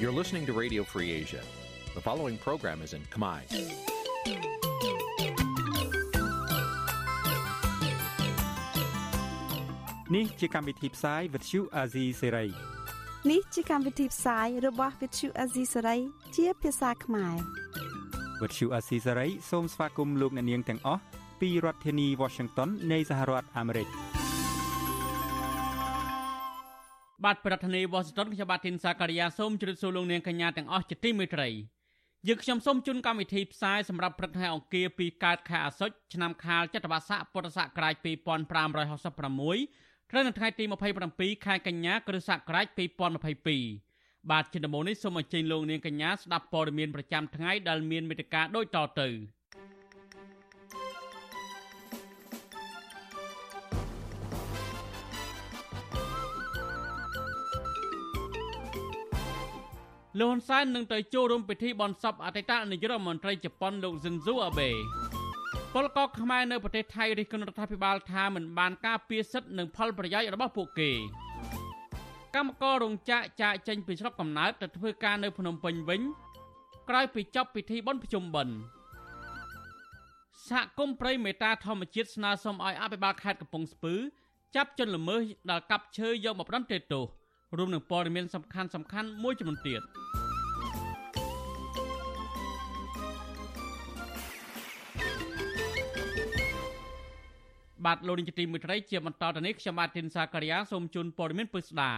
You're listening to Radio Free Asia. The following program is in Khmer. Nǐ chi càm bi tiệp xáy vệt chiu a zì sê ray នេះជាកម្មវិធីផ្សាយរបស់ Vithu Azisari ជាភាសាខ្មែរ វត្តឈូអាស៊ីសេរីសូមស្វាគមន៍លោកអ្នកនាងទាំងអស់ពីរដ្ឋធានី Washington នៃសហរដ្ឋអាមេរិក បាទប្រធានាធិបតី Washington ខ្ញុំបាទធីនសាការីយ៉ាសូមជម្រាបសួរលោកនាងកញ្ញាទាំងអស់ជាទីមេត្រីយើងខ្ញុំសូមជូនកម្មវិធីផ្សាយសម្រាប់ព្រឹកថ្ងៃអង្គារពីកើតខែអាសត់ឆ្នាំខាលចត្វាស័កពុរសករាជ2566ត្រូវនៅថ្ងៃទី27ខែកញ្ញាគ្រិស្តសករាជ2022បាទជាដំបូងនេះសូមអញ្ជើញលោកនាងកញ្ញាស្ដាប់ព័ត៌មានប្រចាំថ្ងៃដែលមានមេត្តាដូចតទៅ លោកហ៊ុនសែននឹងទៅចូលរួមពិធីបន់សពអតីតនាយករដ្ឋមន្ត្រីជប៉ុនលោកស៊ិនស៊ូអាបេពលករខ្មែរនៅប្រទេសថៃរិះគន់រដ្ឋាភិបាលថាមិនបានការពារសិទ្ធិនិងផលប្រយោជន៍របស់ពួកគេកម្មកររោងចក្រចាកចេញពីស្រុកកំណើតទៅធ្វើការនៅភ្នំពេញវិញក្រោយពីចប់ពិធីបុណ្យភ្ជុំបិណ្ឌសហគមន៍ព្រៃមេតាធម្មជាតិស្នើសុំឲ្យអភិបាលខេត្តកំពង់ស្ពឺចាប់ជនល្មើសដែលកាប់ឈើយកមកផ្ដន្ទាទោស រួមនឹងព័ត៌មានសំខាន់សំខាន់មួយចំនួនទៀត។បាទលោកនាយកទីមេត្រីជាបន្តទៅនេះខ្ញុំបាទទីនសាករិយាសូមជូនព័ត៌មានពិស្ដា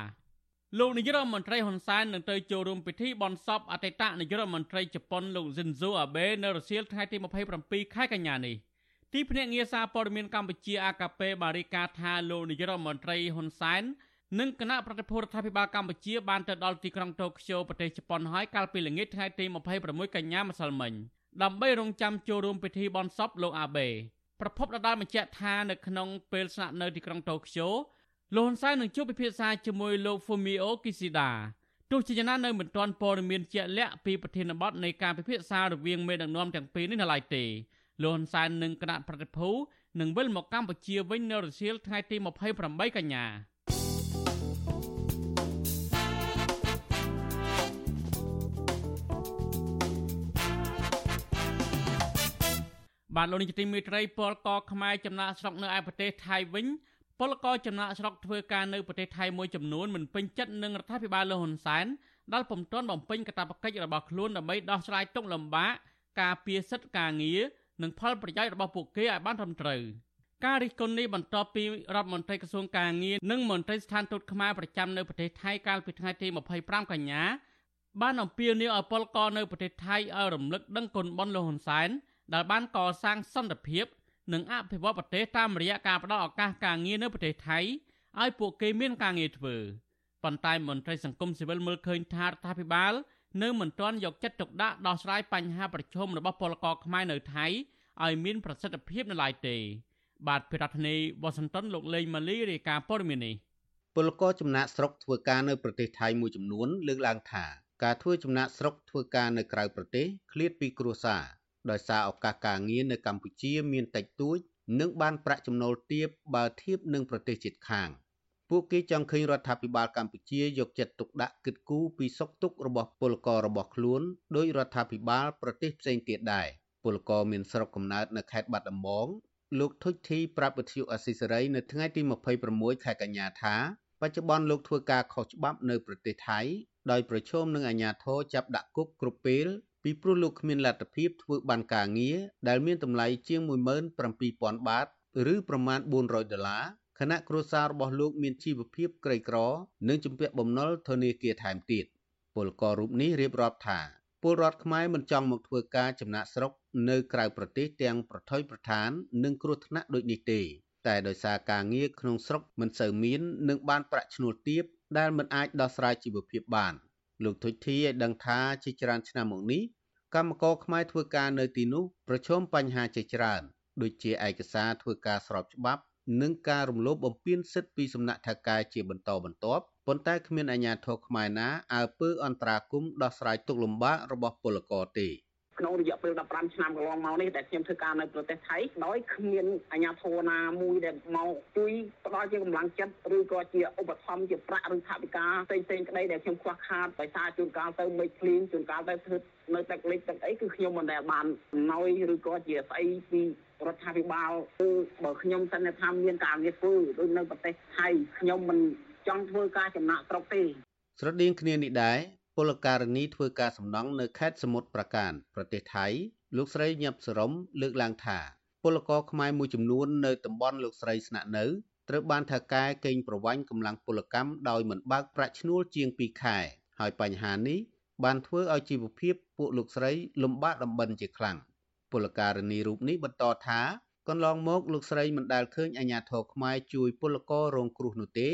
លោកនាយរដ្ឋមន្ត្រីហ៊ុនសែននឹងទៅចូលរួមពិធីបន់សពអតីតនាយរដ្ឋមន្ត្រីជប៉ុនលោក Shinzo Abe នៅរសៀលថ្ងៃទី27ខែកញ្ញានេះទីភ្នាក់ងារសារព័ត៌មានកម្ពុជា AKP បានរាយការណ៍ថាលោកនាយរដ្ឋមន្ត្រីហ៊ុនសែន និងគណៈប្រតិភូរដ្ឋាភិបាលកម្ពុជាបានទៅដល់ទីក្រុងតូក្យូប្រទេសជប៉ុនហើយកាលពីល្ងាចថ្ងៃទី26កញ្ញាម្សិលមិញដើម្បីរងចាំចូលរួមពិធីបន់សពលោកអាបេប្រពន្ធដដាលបញ្ជាក់ថានៅក្នុងពេលស្នាក់នៅទីក្រុងតូក្យូលោកហ៊ុនសែននឹងជួបពិភាក្សាជាមួយលោក Fumio Kishida ទោះជាយ៉ាងណានៅមិនទាន់ព័ត៌មានជាក់លាក់ពីប្រធានបទនៃការពិភាក្សារវាងមេដឹកនាំទាំងពីរនេះនៅឡើយទេលោកហ៊ុនសែននិងគណៈប្រតិភូនឹងវិលមកកម្ពុជាវិញនៅរសៀលថ្ងៃទី28កញ្ញា បាទលោកនាយកទីមេត្រីពលករខ្មែរចំណាក់ស្រុកនៅឯប្រទេសថៃវិញពលករចំណាក់ស្រុកធ្វើការនៅប្រទេសថៃមួយចំនួនមិនពេញចិត្តនឹងរដ្ឋាភិបាលលោកហ៊ុនសែនដែលពុំទាន់បំពេញកាតព្វកិច្ចរបស់ខ្លួនដើម្បីដោះស្រាយទុក្ខលំបាកការពារសិទ្ធិការងារនិងផលប្រយោជន៍របស់ពួកគេឲ្យបានត្រឹមត្រូវការរិះគន់នេះបន្ទាប់ពីរដ្ឋមន្ត្រីក្រសួងការងារនិងមន្ត្រីស្ថានទូតខ្មែរប្រចាំនៅប្រទេសថៃកាលពីថ្ងៃទី25កញ្ញាបានអំពាវនាវឲ្យពលករនៅប្រទេសថៃឲ្យរំលឹកដឹងគុណបុណ្យលោកហ៊ុនសែន ដែលបានកសាងសន្តិភាពនិងអភិវឌ្ឍប្រទេសតាមរយៈការផ្តល់ឱកាសការងារនៅប្រទេសថៃឲ្យពួកគេមានការងារធ្វើប៉ុន្តែមន្ត្រីសង្គមស៊ីវិលមើលឃើញថារដ្ឋាភិបាលនៅមិនទាន់យកចិត្តទុកដាក់ដោះស្រាយបញ្ហាប្រឈមរបស់ពលករខ្មែរនៅថៃឲ្យមានប្រសិទ្ធភាពនៅឡើយទេ បាទភិរដ្ឋនីវ៉ាស៊ីនតោនលោកលេងម៉ាលីរាយការណ៍ព័ត៌មាននេះពលករចំណាក់ស្រុកធ្វើការនៅប្រទេសថៃមួយចំនួនលើកឡើងថាការធ្វើចំណាក់ស្រុកធ្វើការនៅក្រៅប្រទេសឃ្លាតពីគ្រួសារ ដោយសារឱកាសការងារនៅកម្ពុជាមានតិចតួច និងបានប្រាក់ចំណូលទាបបើធៀបនឹងប្រទេសជិតខាងពួកគេចង់ឃើញរដ្ឋាភិបាលកម្ពុជាយកចិត្តទុកដាក់គិតគូរពីសុខទុក្ខរបស់ពលកររបស់ខ្លួនដោយរដ្ឋាភិបាលប្រទេសផ្សេងទៀតដែរពលករមានស្រុកកំណើតនៅខេត្តបាត់ដំបងលោកធុចធីប្រាប់វិទ្យុអស៊ីសេរីនៅថ្ងៃទី26ខែកញ្ញាថាបច្ចុប្បន្នលោកធ្វើការខុសច្បាប់នៅប្រទេសថៃដោយប្រឈមនឹងអាជ្ញាធរចាប់ដាក់គុកគ្រប់ពេល ពីព្រោះលោកគ្មានលទ្ធភាពធ្វើបានការងារដែលមានតម្លៃជាង17000បាតឬប្រមាណ400ដុល្លារខណៈគ្រួសាររបស់លោកមានជីវភាពក្រីក្រ និងជំពាក់បំណុលធនាគារថែមទៀតពលកររូបនេះរៀបរាប់ថាពលរដ្ឋខ្មែរមិនចង់មកធ្វើការចំណាក់ស្រុកនៅក្រៅប្រទេសទាំងប្រថុយប្រឋាន និងគ្រោះថ្នាក់ដូចនេះទេតែដោយសារការងារក្នុងស្រុកមិនសូវមាន និងបានប្រាក់ឈ្នួលទាបដែលមិនអាចដោះស្រាយជីវភាពបាន។ លោកធុចធីឲ្យដឹងថាជាច្រើនឆ្នាំមកនេះកម្មករខ្មែរធ្វើការនៅទីនោះប្រឈមបញ្ហាជាច្រើនដូចជាឯកសារធ្វើការស្របច្បាប់និងការរំលោភបំពានសិទ្ធិពីសំណាក់ថៅកែជាបន្តបន្ទាប់ប៉ុន្តែគ្មានអាជ្ញាធរខ្មែរណាអើពើអន្តរាគមន៍ដោះស្រាយទុកលំបាករបស់ពលករទេ ក្នុងរយៈពេល15ឆ្នាំកន្លងមកនេះដែលខ្ញុំធ្វើការនៅប្រទេសថៃដោយគ្មានអាជ្ញាធរណាមួយដែលមកជួយផ្ដល់ជាកម្លាំងចិត្តឬក៏ជាឧបត្ថម្ភជាប្រាក់ឬថវិកាផ្សេងផ្សេងក្តីដែលខ្ញុំខ្វះខាតដោយសារជួនកាលទៅមេឃភ្លៀងជួនកាលទៅធ្វើនៅទឹកលិចទឹកអីគឺខ្ញុំមិនដែលបានអំណោយឬក៏ជាស្អីពីរដ្ឋាភិបាលគឺបើខ្ញុំសន្និដ្ឋានមានការងារធ្វើដូចនៅប្រទេសថៃខ្ញុំមិនចង់ធ្វើការចំណាក់ស្រុកទេស្រដៀងគ្នានេះដែរ ពលករនីធ្វើការសំណង់នៅខេត្តសមុទ្រប្រាកាន ប្រទេសថៃ លោកស្រី ញ៉ាប់ សរមលើកឡើងថា ពលករខ្មែរមួយចំនួននៅតំបន់លោកស្រីស្នាក់នៅត្រូវបានថៅកែកេងប្រវ័ញ្ចកម្លាំងពលកម្មដោយមិនបើកប្រាក់ឈ្នួលជាង2ខែ ហើយបញ្ហានេះបានធ្វើឲ្យជីវភាពពួកលោកស្រីលំបាកដំបិនជាខ្លាំងពលករនីរូបនេះបន្តថាកន្លងមកលោកស្រីមិនដែលឃើញអាជ្ញាធរខ្មែរជួយពលកររងគ្រោះនោះទេ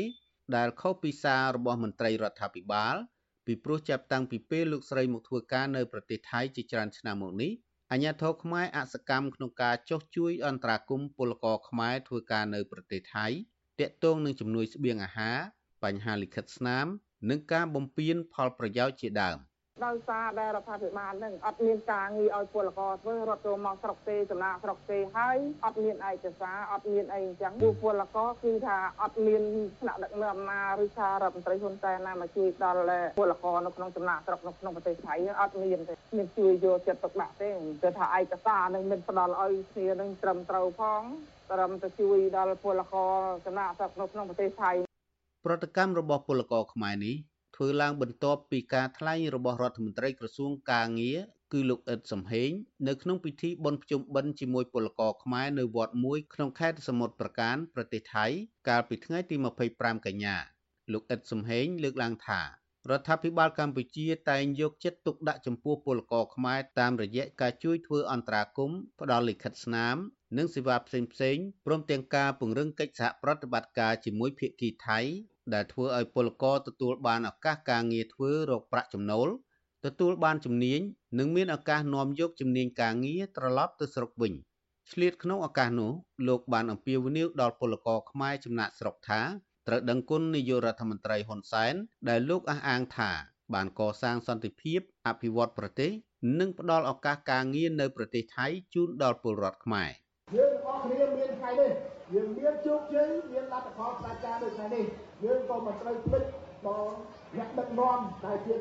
ដែលខុសពីសាររបស់មន្ត្រីរដ្ឋាភិបាល ពីព្រោះចាប់តាំងពីពេលលោកស្រីមកធ្វើការនៅប្រទេសថៃជាច្រើនឆ្នាំមកនេះអាញាធរខ្មែរអសកម្មក្នុងការចុះជួយអន្តរាគមពលករខ្មែរធ្វើការនៅប្រទេសថៃតាក់ទងនឹងជំនួយស្បៀងអាហារបញ្ហាលិខិតស្នាម និងការបំពានផលប្រយោជន៍ជាដើម ដោយសារដែលរដ្ឋាភិបាលនឹងអត់មានការងារឲ្យពលករធ្វើរត់ចូលមកស្រុកទេចំណាក់ស្រុកទេហើយអត់មានឯកសារអត់មានអីអញ្ចឹងពួកពលករគឺថាអត់មានថ្នាក់ដឹកនាំណាឬថារដ្ឋមន្ត្រីហ៊ុនសែនណាមកជួយដល់ពលករនៅក្នុងចំណាក់ស្រុកនៅក្នុងប្រទេសថៃអត់មានទេមានជួយយកចិត្តទុកដាក់ទេគឺថាឯកសារនឹងមានផ្ដល់ឲ្យគ្នានឹងត្រឹមត្រូវផងត្រឹមទៅជួយដល់ពលករចំណាក់ស្រុកនៅក្នុងប្រទេសថៃប្រតិកម្មរបស់ពលករខ្មែរនេះ ធ្វើឡើងបន្ទាប់ពីការថ្លែងរបស់រដ្ឋមន្ត្រីក្រសួងកាងារគឺលោកអ៊ិតសំហេងនៅក្នុងពិធីបុណ្យភ្ជុំបិណ្ឌជាមួយពលករខ្មែរនៅវត្តមួយក្នុងខេត្តសមុទ្រប្រការប្រទេសថៃកាលពីថ្ងៃទី25កញ្ញាលោកអ៊ិតសំហេងលើកឡើងថារដ្ឋាភិបាលកម្ពុជាតែងយកចិត្តទុកដាក់ចំពោះពលករខ្មែរតាមរយៈការជួយធ្វើអន្តរាគមន៍ផ្ដល់លិខិតស្នាម និងសេវាផ្សេងៗព្រមទាំងការពង្រឹងកិច្ចសហប្រតិបត្តិការជាមួយភាគីថៃ ដែលធ្វើឲ្យពលករទទួលបានឱកាសការងារធ្វើរកប្រាក់ចំណូលទទួលបានជំនាញនិងមានឱកាសនាំយកជំនាញការងារត្រឡប់ទៅស្រុកវិញឆ្លៀតក្នុងឱកាសនោះលោកបានអំពាវនាវដល់ពលករខ្មែរចំណាក់ស្រុកថាត្រូវដឹងគុណនាយករដ្ឋមន្ត្រីហ៊ុនសែនដែលលោកអះអាងថាបានកសាងសន្តិភាពអភិវឌ្ឍប្រទេសនិងផ្ដល់ឱកាសការងារនៅប្រទេសថៃជូនដល់ពលរដ្ឋខ្មែរយើងទាំងអស់គ្នាមានថ្ងៃនេះ យើងមានជោគជ័យមានលទ្ធផលផ្ដាច់ការដូចថ្ងៃនេះយើងក៏មិនត្រូវភ្លេចដល់អ្នកដឹកនាំដែលជា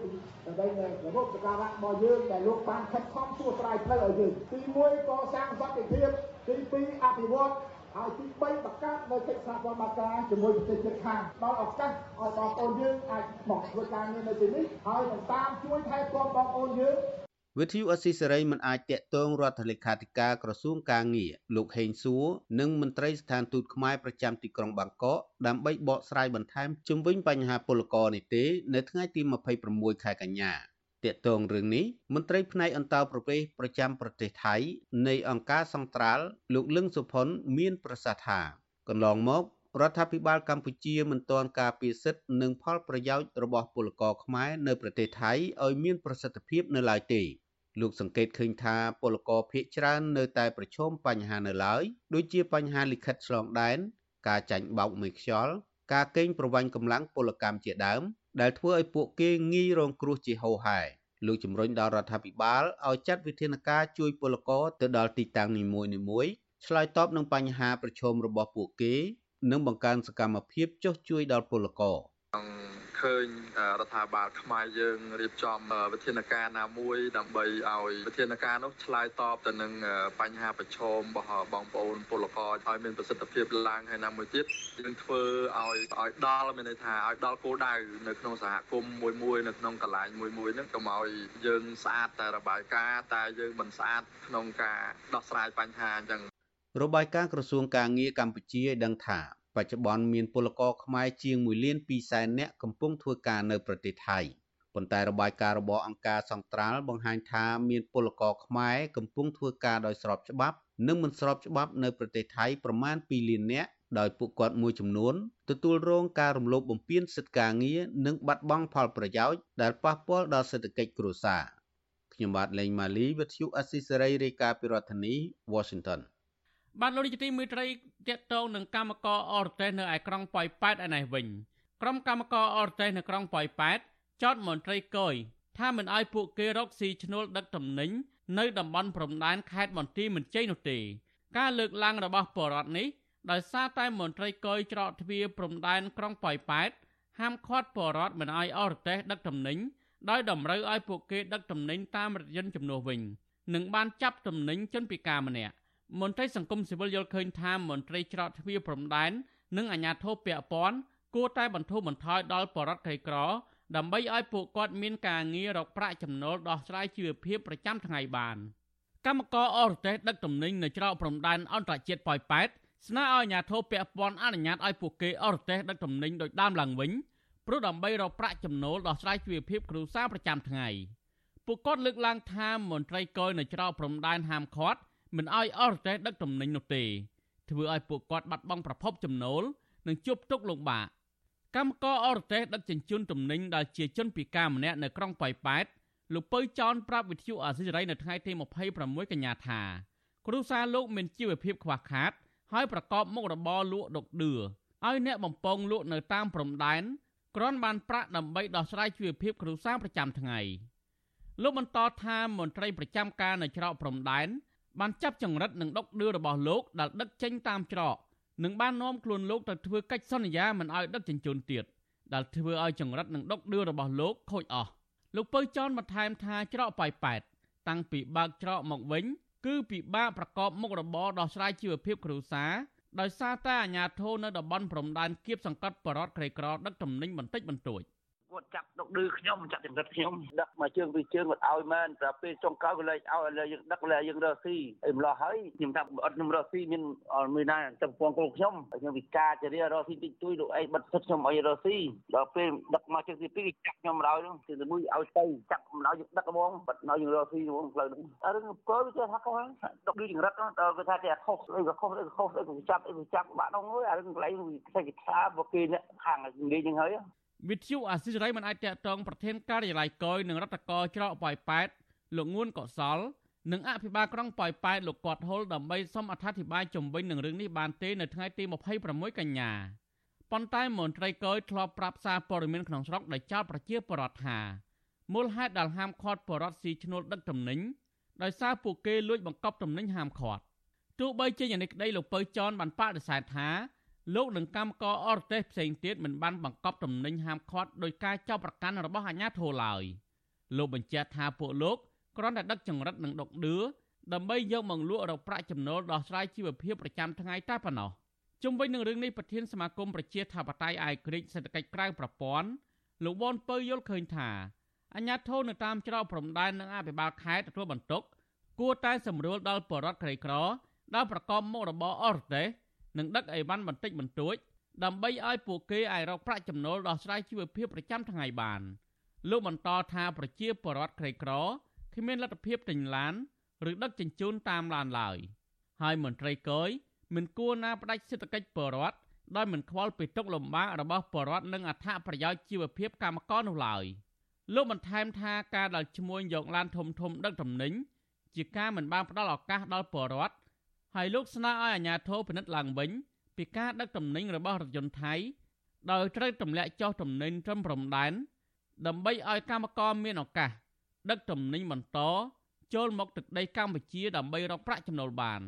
ដើម្បីរបបសការៈរបស់យើងដែលលោកបានខិតខំសួរស្រាយផ្លូវឲ្យយើងទី1កសាងសន្តិភាពទី2អភិវឌ្ឍហើយទី3បង្កើតនៅកិច្ចសហប្រតិបត្តិការជាមួយប្រទេសជិតខាងដល់ឱកាសឲ្យបងប្អូនយើងអាចមកធ្វើការងារនៅទីនេះហើយនឹងតាមជួយថែទាំបងប្អូនយើង វិទ្យុអស៊ីសេរីមិនអាចតាក់ទងរដ្ឋលេខាធិការក្រសួងកាងារលោកហេងសួរនិងមន្ត្រីស្ថានទូតខ្មែរប្រចាំទីក្រុងបាងកកដើម្បីបកស្រាយបន្ថែមជុំវិញបញ្ហាពលករនេះទេនៅថ្ងៃទី26ខែកញ្ញាតាក់ទងរឿងនេះមន្ត្រីផ្នែកអន្តរប្រវេសប្រចាំប្រទេសថៃនៃអង្គការសង្ត្រាល់លោកលឹងសុផុនមានប្រសាសន៍ថាកន្លងមករដ្ឋាភិបាលកម្ពុជាមិនទាន់ការពារសិទ្ធិនិងផលប្រយោជន៍របស់ពលករខ្មែរនៅប្រទេសថៃឲ្យមានប្រសិទ្ធភាពនៅឡើយទេ លោកសង្កេតឃើញថាពលករភៀកច្រើននៅតែប្រឈមបញ្ហានៅឡើយដូចជាបញ្ហាលិខិតឆ្លងដែន ការចាញ់បោកមួយខ្យល់ការកេងប្រវ័ញ្ចកម្លាំងពលកម្មជាដើម ដែលធ្វើឲ្យពួកគេងាយរងគ្រោះជាហូរហែលោកជំរុញដល់រដ្ឋាភិបាលឲ្យចាត់វិធានការជួយពលករទៅដល់ទីតាំងនីមួយៗឆ្លើយតបនឹងបញ្ហាប្រឈមរបស់ពួកគេ និងបង្កើនសកម្មភាពចុះជួយដល់ពលករ ឃើញរដ្ឋាភិបាលខ្មែរយើងរៀបចំវិធានការណាមួយដើម្បីឲ្យវិធានការនោះឆ្លើយតបទៅនឹងបញ្ហាប្រឈមរបស់បងប្អូនពលករឲ្យមានប្រសិទ្ធភាពឡើងហើយណាមួយទៀតយើងធ្វើឲ្យឲ្យដល់មានន័យថាឲ្យដល់គោលដៅនៅក្នុងសហគមន៍មួយមួយនៅក្នុងកន្លែងមួយមួយហ្នឹងកុំឲ្យយើងស្អាតតែរបាយការណ៍តែយើងមិនស្អាតក្នុងការដោះស្រាយបញ្ហាអញ្ចឹងរបាយការណ៍ក្រសួងការងារកម្ពុជាឲ្យដឹងថា បច្ចុប្បន្នមានពលករខ្មែរជាង1លាន2សែននាក់កំពុងធ្វើការនៅប្រទេសថៃប៉ុន្តែរបាយការណ៍របស់អង្គការសង្ត្រាល់បង្ហាញថាមានពលករខ្មែរកំពុងធ្វើការដោយស្របច្បាប់ និងមិនស្របច្បាប់នៅប្រទេសថៃប្រមាណ2លាននាក់ដោយពួកគាត់មួយចំនួនទទួលរងការរំលោភបំពានសិទ្ធិការងារនិងបាត់បង់ផលប្រយោជន៍ដែលប៉ះពាល់ដល់សេដ្ឋកិច្ចគ្រួសារខ្ញុំបាទលេងម៉ាលីវិទ្យុអស៊ីសេរីរាយការណ៍ពីរដ្ឋធានី Washington បាទលោកនាយកទីមេត្រីតកតងនឹងកម្មករអរទេសនៅឯក្រុងប៉ោយប៉ែតឯនេះវិញក្រុមកម្មករអរទេសនៅក្រុងប៉ោយប៉ែតចោទមន្ត្រីកយថាមិនអោយពួកគេរកស៊ីឈ្នួលដឹកទំនិញនៅតំបន់ព្រំដែនខេត្តបន្ទាយមានជ័យនោះទេការលើកឡើងរបស់បរដ្ឋនេះដោយសារតែមន្ត្រីកយច្រកទ្វារព្រំដែនក្រុងប៉ោយប៉ែតហាមឃាត់បរដ្ឋមិនឲ្យអរទេសដឹកទំនិញដោយតម្រូវឲ្យពួកគេដឹកទំនិញតាមរថយន្តជំនួសវិញនិងបានចាប់ទំនិញជនពិការម្នាក់ មន្ត្រីសង្គមស៊ីវិលយល់ឃើញថាមន្ត្រីច្រកទ្វារព្រំដែននិងអាជ្ញាធរពាក់ព័ន្ធគួរតែបន្ធូរបន្ថយដល់បរដ្ឋក្រីក្រ ដើម្បីឲ្យពួកគាត់មានការងាររកប្រាក់ចំណូលដោះស្រាយជីវភាពប្រចាំថ្ងៃបានកម្មករអរទេសដឹកទំនិញនៅច្រកព្រំដែនអន្តរជាតិប៉ោយប៉ែតស្នើឲ្យអាជ្ញាធរពាក់ព័ន្ធអនុញ្ញាតឲ្យពួកគេអរទេសដឹកទំនិញដោយដើមឡើងវិញព្រោះដើម្បីរកប្រាក់ចំណូលដោះស្រាយជីវភាពគ្រួសារប្រចាំថ្ងៃពួកគាត់លើកឡើងថាមន្ត្រីកយនៅច្រកព្រំដែនហាមឃាត់ មិនឲ្យអរទេសដឹកទំនិញនោះទេ ធ្វើឲ្យពួកគាត់បាត់បង់ប្រភពចំណូលនិងជួបទុក្ខលំបាកកម្មករអរទេសដឹកជញ្ជូនទំនិញដែលជាជនពិការម្នាក់នៅក្រុងប៉ោយប៉ែតលោកពៅចောင်းប្រាប់វិទ្យុអាស៊ីសេរីនៅថ្ងៃទី26កញ្ញាថាគ្រួសារលោកមានជីវភាពខ្វះខាត ហើយប្រកបមុខរបរលក់ដុកឌឿឲ្យអ្នកបំពងលក់នៅតាមព្រំដែនគ្រាន់បានប្រាក់ដើម្បីដោះស្រាយជីវភាពគ្រួសារប្រចាំថ្ងៃលោកបន្តថាមន្ត្រីប្រចាំការនៅច្រកព្រំដែន បានចាប់ចង្រិតនិងដុកឌឿរបស់លោកដែលដឹកចេញតាមច្រកនិងបាននាំខ្លួនលោកទៅធ្វើកិច្ចសន្យាមិនឲ្យដឹកជញ្ជូនទៀតដែលធ្វើឲ្យចង្រិតនិងដុកឌឿរបស់លោកខូចអស់លោកពៅចនបន្ថែមថាច្រកប៉ៃប៉ែតតាំងពីបើកច្រកមកវិញ គឺពិបាកប្រកបមុខរបរដោះស្រាយជីវភាពគ្រួសារដោយសារតែអាជ្ញាធរនៅតំបន់ព្រំដែនគៀបសង្កត់បរតក្រីក្រដឹកទំនិញបន្តិចបន្តួច។ គាត់ចាប់ដុកឌឺខ្ញុំចាប់ចង្រិតខ្ញុំដឹកមកជើងពីជើងគាត់ឲ្យមែនតែពេលចុងក្រោយគាត់លែងឲ្យឥឡូវយើងដឹកលែយើងរកស៊ីអីម្លោះហើយខ្ញុំថាអត់ខ្ញុំរកស៊ីមានមានណាតែពងគោខ្ញុំខ្ញុំវិការចរិយារកស៊ីតិចតួចលោកអីបិទសិតខ្ញុំឲ្យរកស៊ីដល់ពេលដឹកមកជើងទី2គេចាប់ខ្ញុំរោយនោះទី1ឲ្យទៅចាប់ម្លោះយើងដឹកហ្មងបិទឲ្យយើងរកស៊ីហ្មងផ្លូវហ្នឹងអរឿងកោវាចេះថាខុសដុកឌឺចង្រិតដល់គេថាគេខុសអីក៏ខុសអីក៏ខុសអីក៏ចាប់អីក៏ចាប់បាក់នោះអើយអារឿងកន្លែងគេគេថាបើគេខាងនិយាយហ្នឹងហើយ វិទ្យុអាស៊ីសេរីមិនអាចតាក់ទងប្រធានការិយាល័យកយនឹងរដ្ឋកោច្រកប៉ោយប៉ែតលោកងួនកសលនិងអភិបាលក្រុងប៉ោយប៉ែតលោកគាត់ហុលដើម្បីសុំអធិប្បាយជំវិញនឹងរឿងនេះបានទេនៅថ្ងៃទី26កញ្ញាប៉ុន្តែមន្ត្រីកយធ្លាប់ប្រាប់សារព័ត៌មានក្នុងស្រុកដែលចោទប្រជាពលរដ្ឋថាមូលហេតុដែលហាមឃាត់ពលរដ្ឋស៊ីឈ្នួលដឹកទំនិញដោយសារពួកគេលួចបង្កប់ទំនិញហាមឃាត់ទោះបីជាយ៉ាងនេះក្តីលោកពៅចនបានបដិសេធថា លោកនិងកម្មករអរទេសផ្សេងទៀតមិនបានបង្កប់ទំនិញហាមឃាត់ដោយការចាប់ប្រកាន់របស់អាជ្ញាធរឡើយលោកបញ្ជាក់ថាពួកលោកគ្រាន់តែដឹកចង្រិតនិងដុកឌឿដើម្បីយកមកលក់រកប្រាក់ចំណូលដោះស្រាយជីវភាពប្រចាំថ្ងៃតែប៉ុណ្ណោះជុំវិញនឹងរឿងនេះប្រធានសមាគមប្រជាធិបតេយ្យអាយក្រិចសេដ្ឋកិច្ចក្រៅប្រព័ន្ធលោកវ៉ុនពៅយល់ឃើញថាអាជ្ញាធរនៅតាមច្រកព្រំដែននិងអភិបាលខេត្តទទួលបន្ទុកគួរតែសម្រួលដល់បរិវត្តក្រីក្រដែលប្រកបមុខរបរអរទេស និងដឹកអីវ៉ាន់បន្តិចបន្តួចដើម្បីឲ្យពួកគេអាចរកប្រាក់ចំណូលដោះស្រាយជីវភាពប្រចាំថ្ងៃបានលោកបន្តថាប្រជាពលរដ្ឋក្រីក្រគ្មានលទ្ធភាពទិញឡានឬដឹកជញ្ជូនតាមឡានឡើយហើយមន្ត្រីកយមិនគួរណាផ្ដាច់សេដ្ឋកិច្ចពលរដ្ឋដោយមិនខ្វល់ពីទុកលំបាករបស់ពលរដ្ឋនិងអត្ថប្រយោជន៍ជីវភាពកម្មករនោះឡើយលោកបន្ថែមថាការដែលឈ្មួញយកឡានធំធំដឹកទំនិញជាការមិនបានផ្ដល់ឱកាសដល់ពលរដ្ឋ ហើយលោកស្នើឲ្យអាជ្ញាធរពិនិត្យឡើងវិញពីការដឹកទំនិញរបស់រថយន្តថៃដោយត្រូវទម្លាក់ចុះទំនិញត្រឹមព្រំដែនដើម្បីឲ្យកម្មករមានឱកាសដឹកទំនិញបន្តចូលមកទឹកដីកម្ពុជាដើម្បីរកប្រាក់ចំណូលបាន។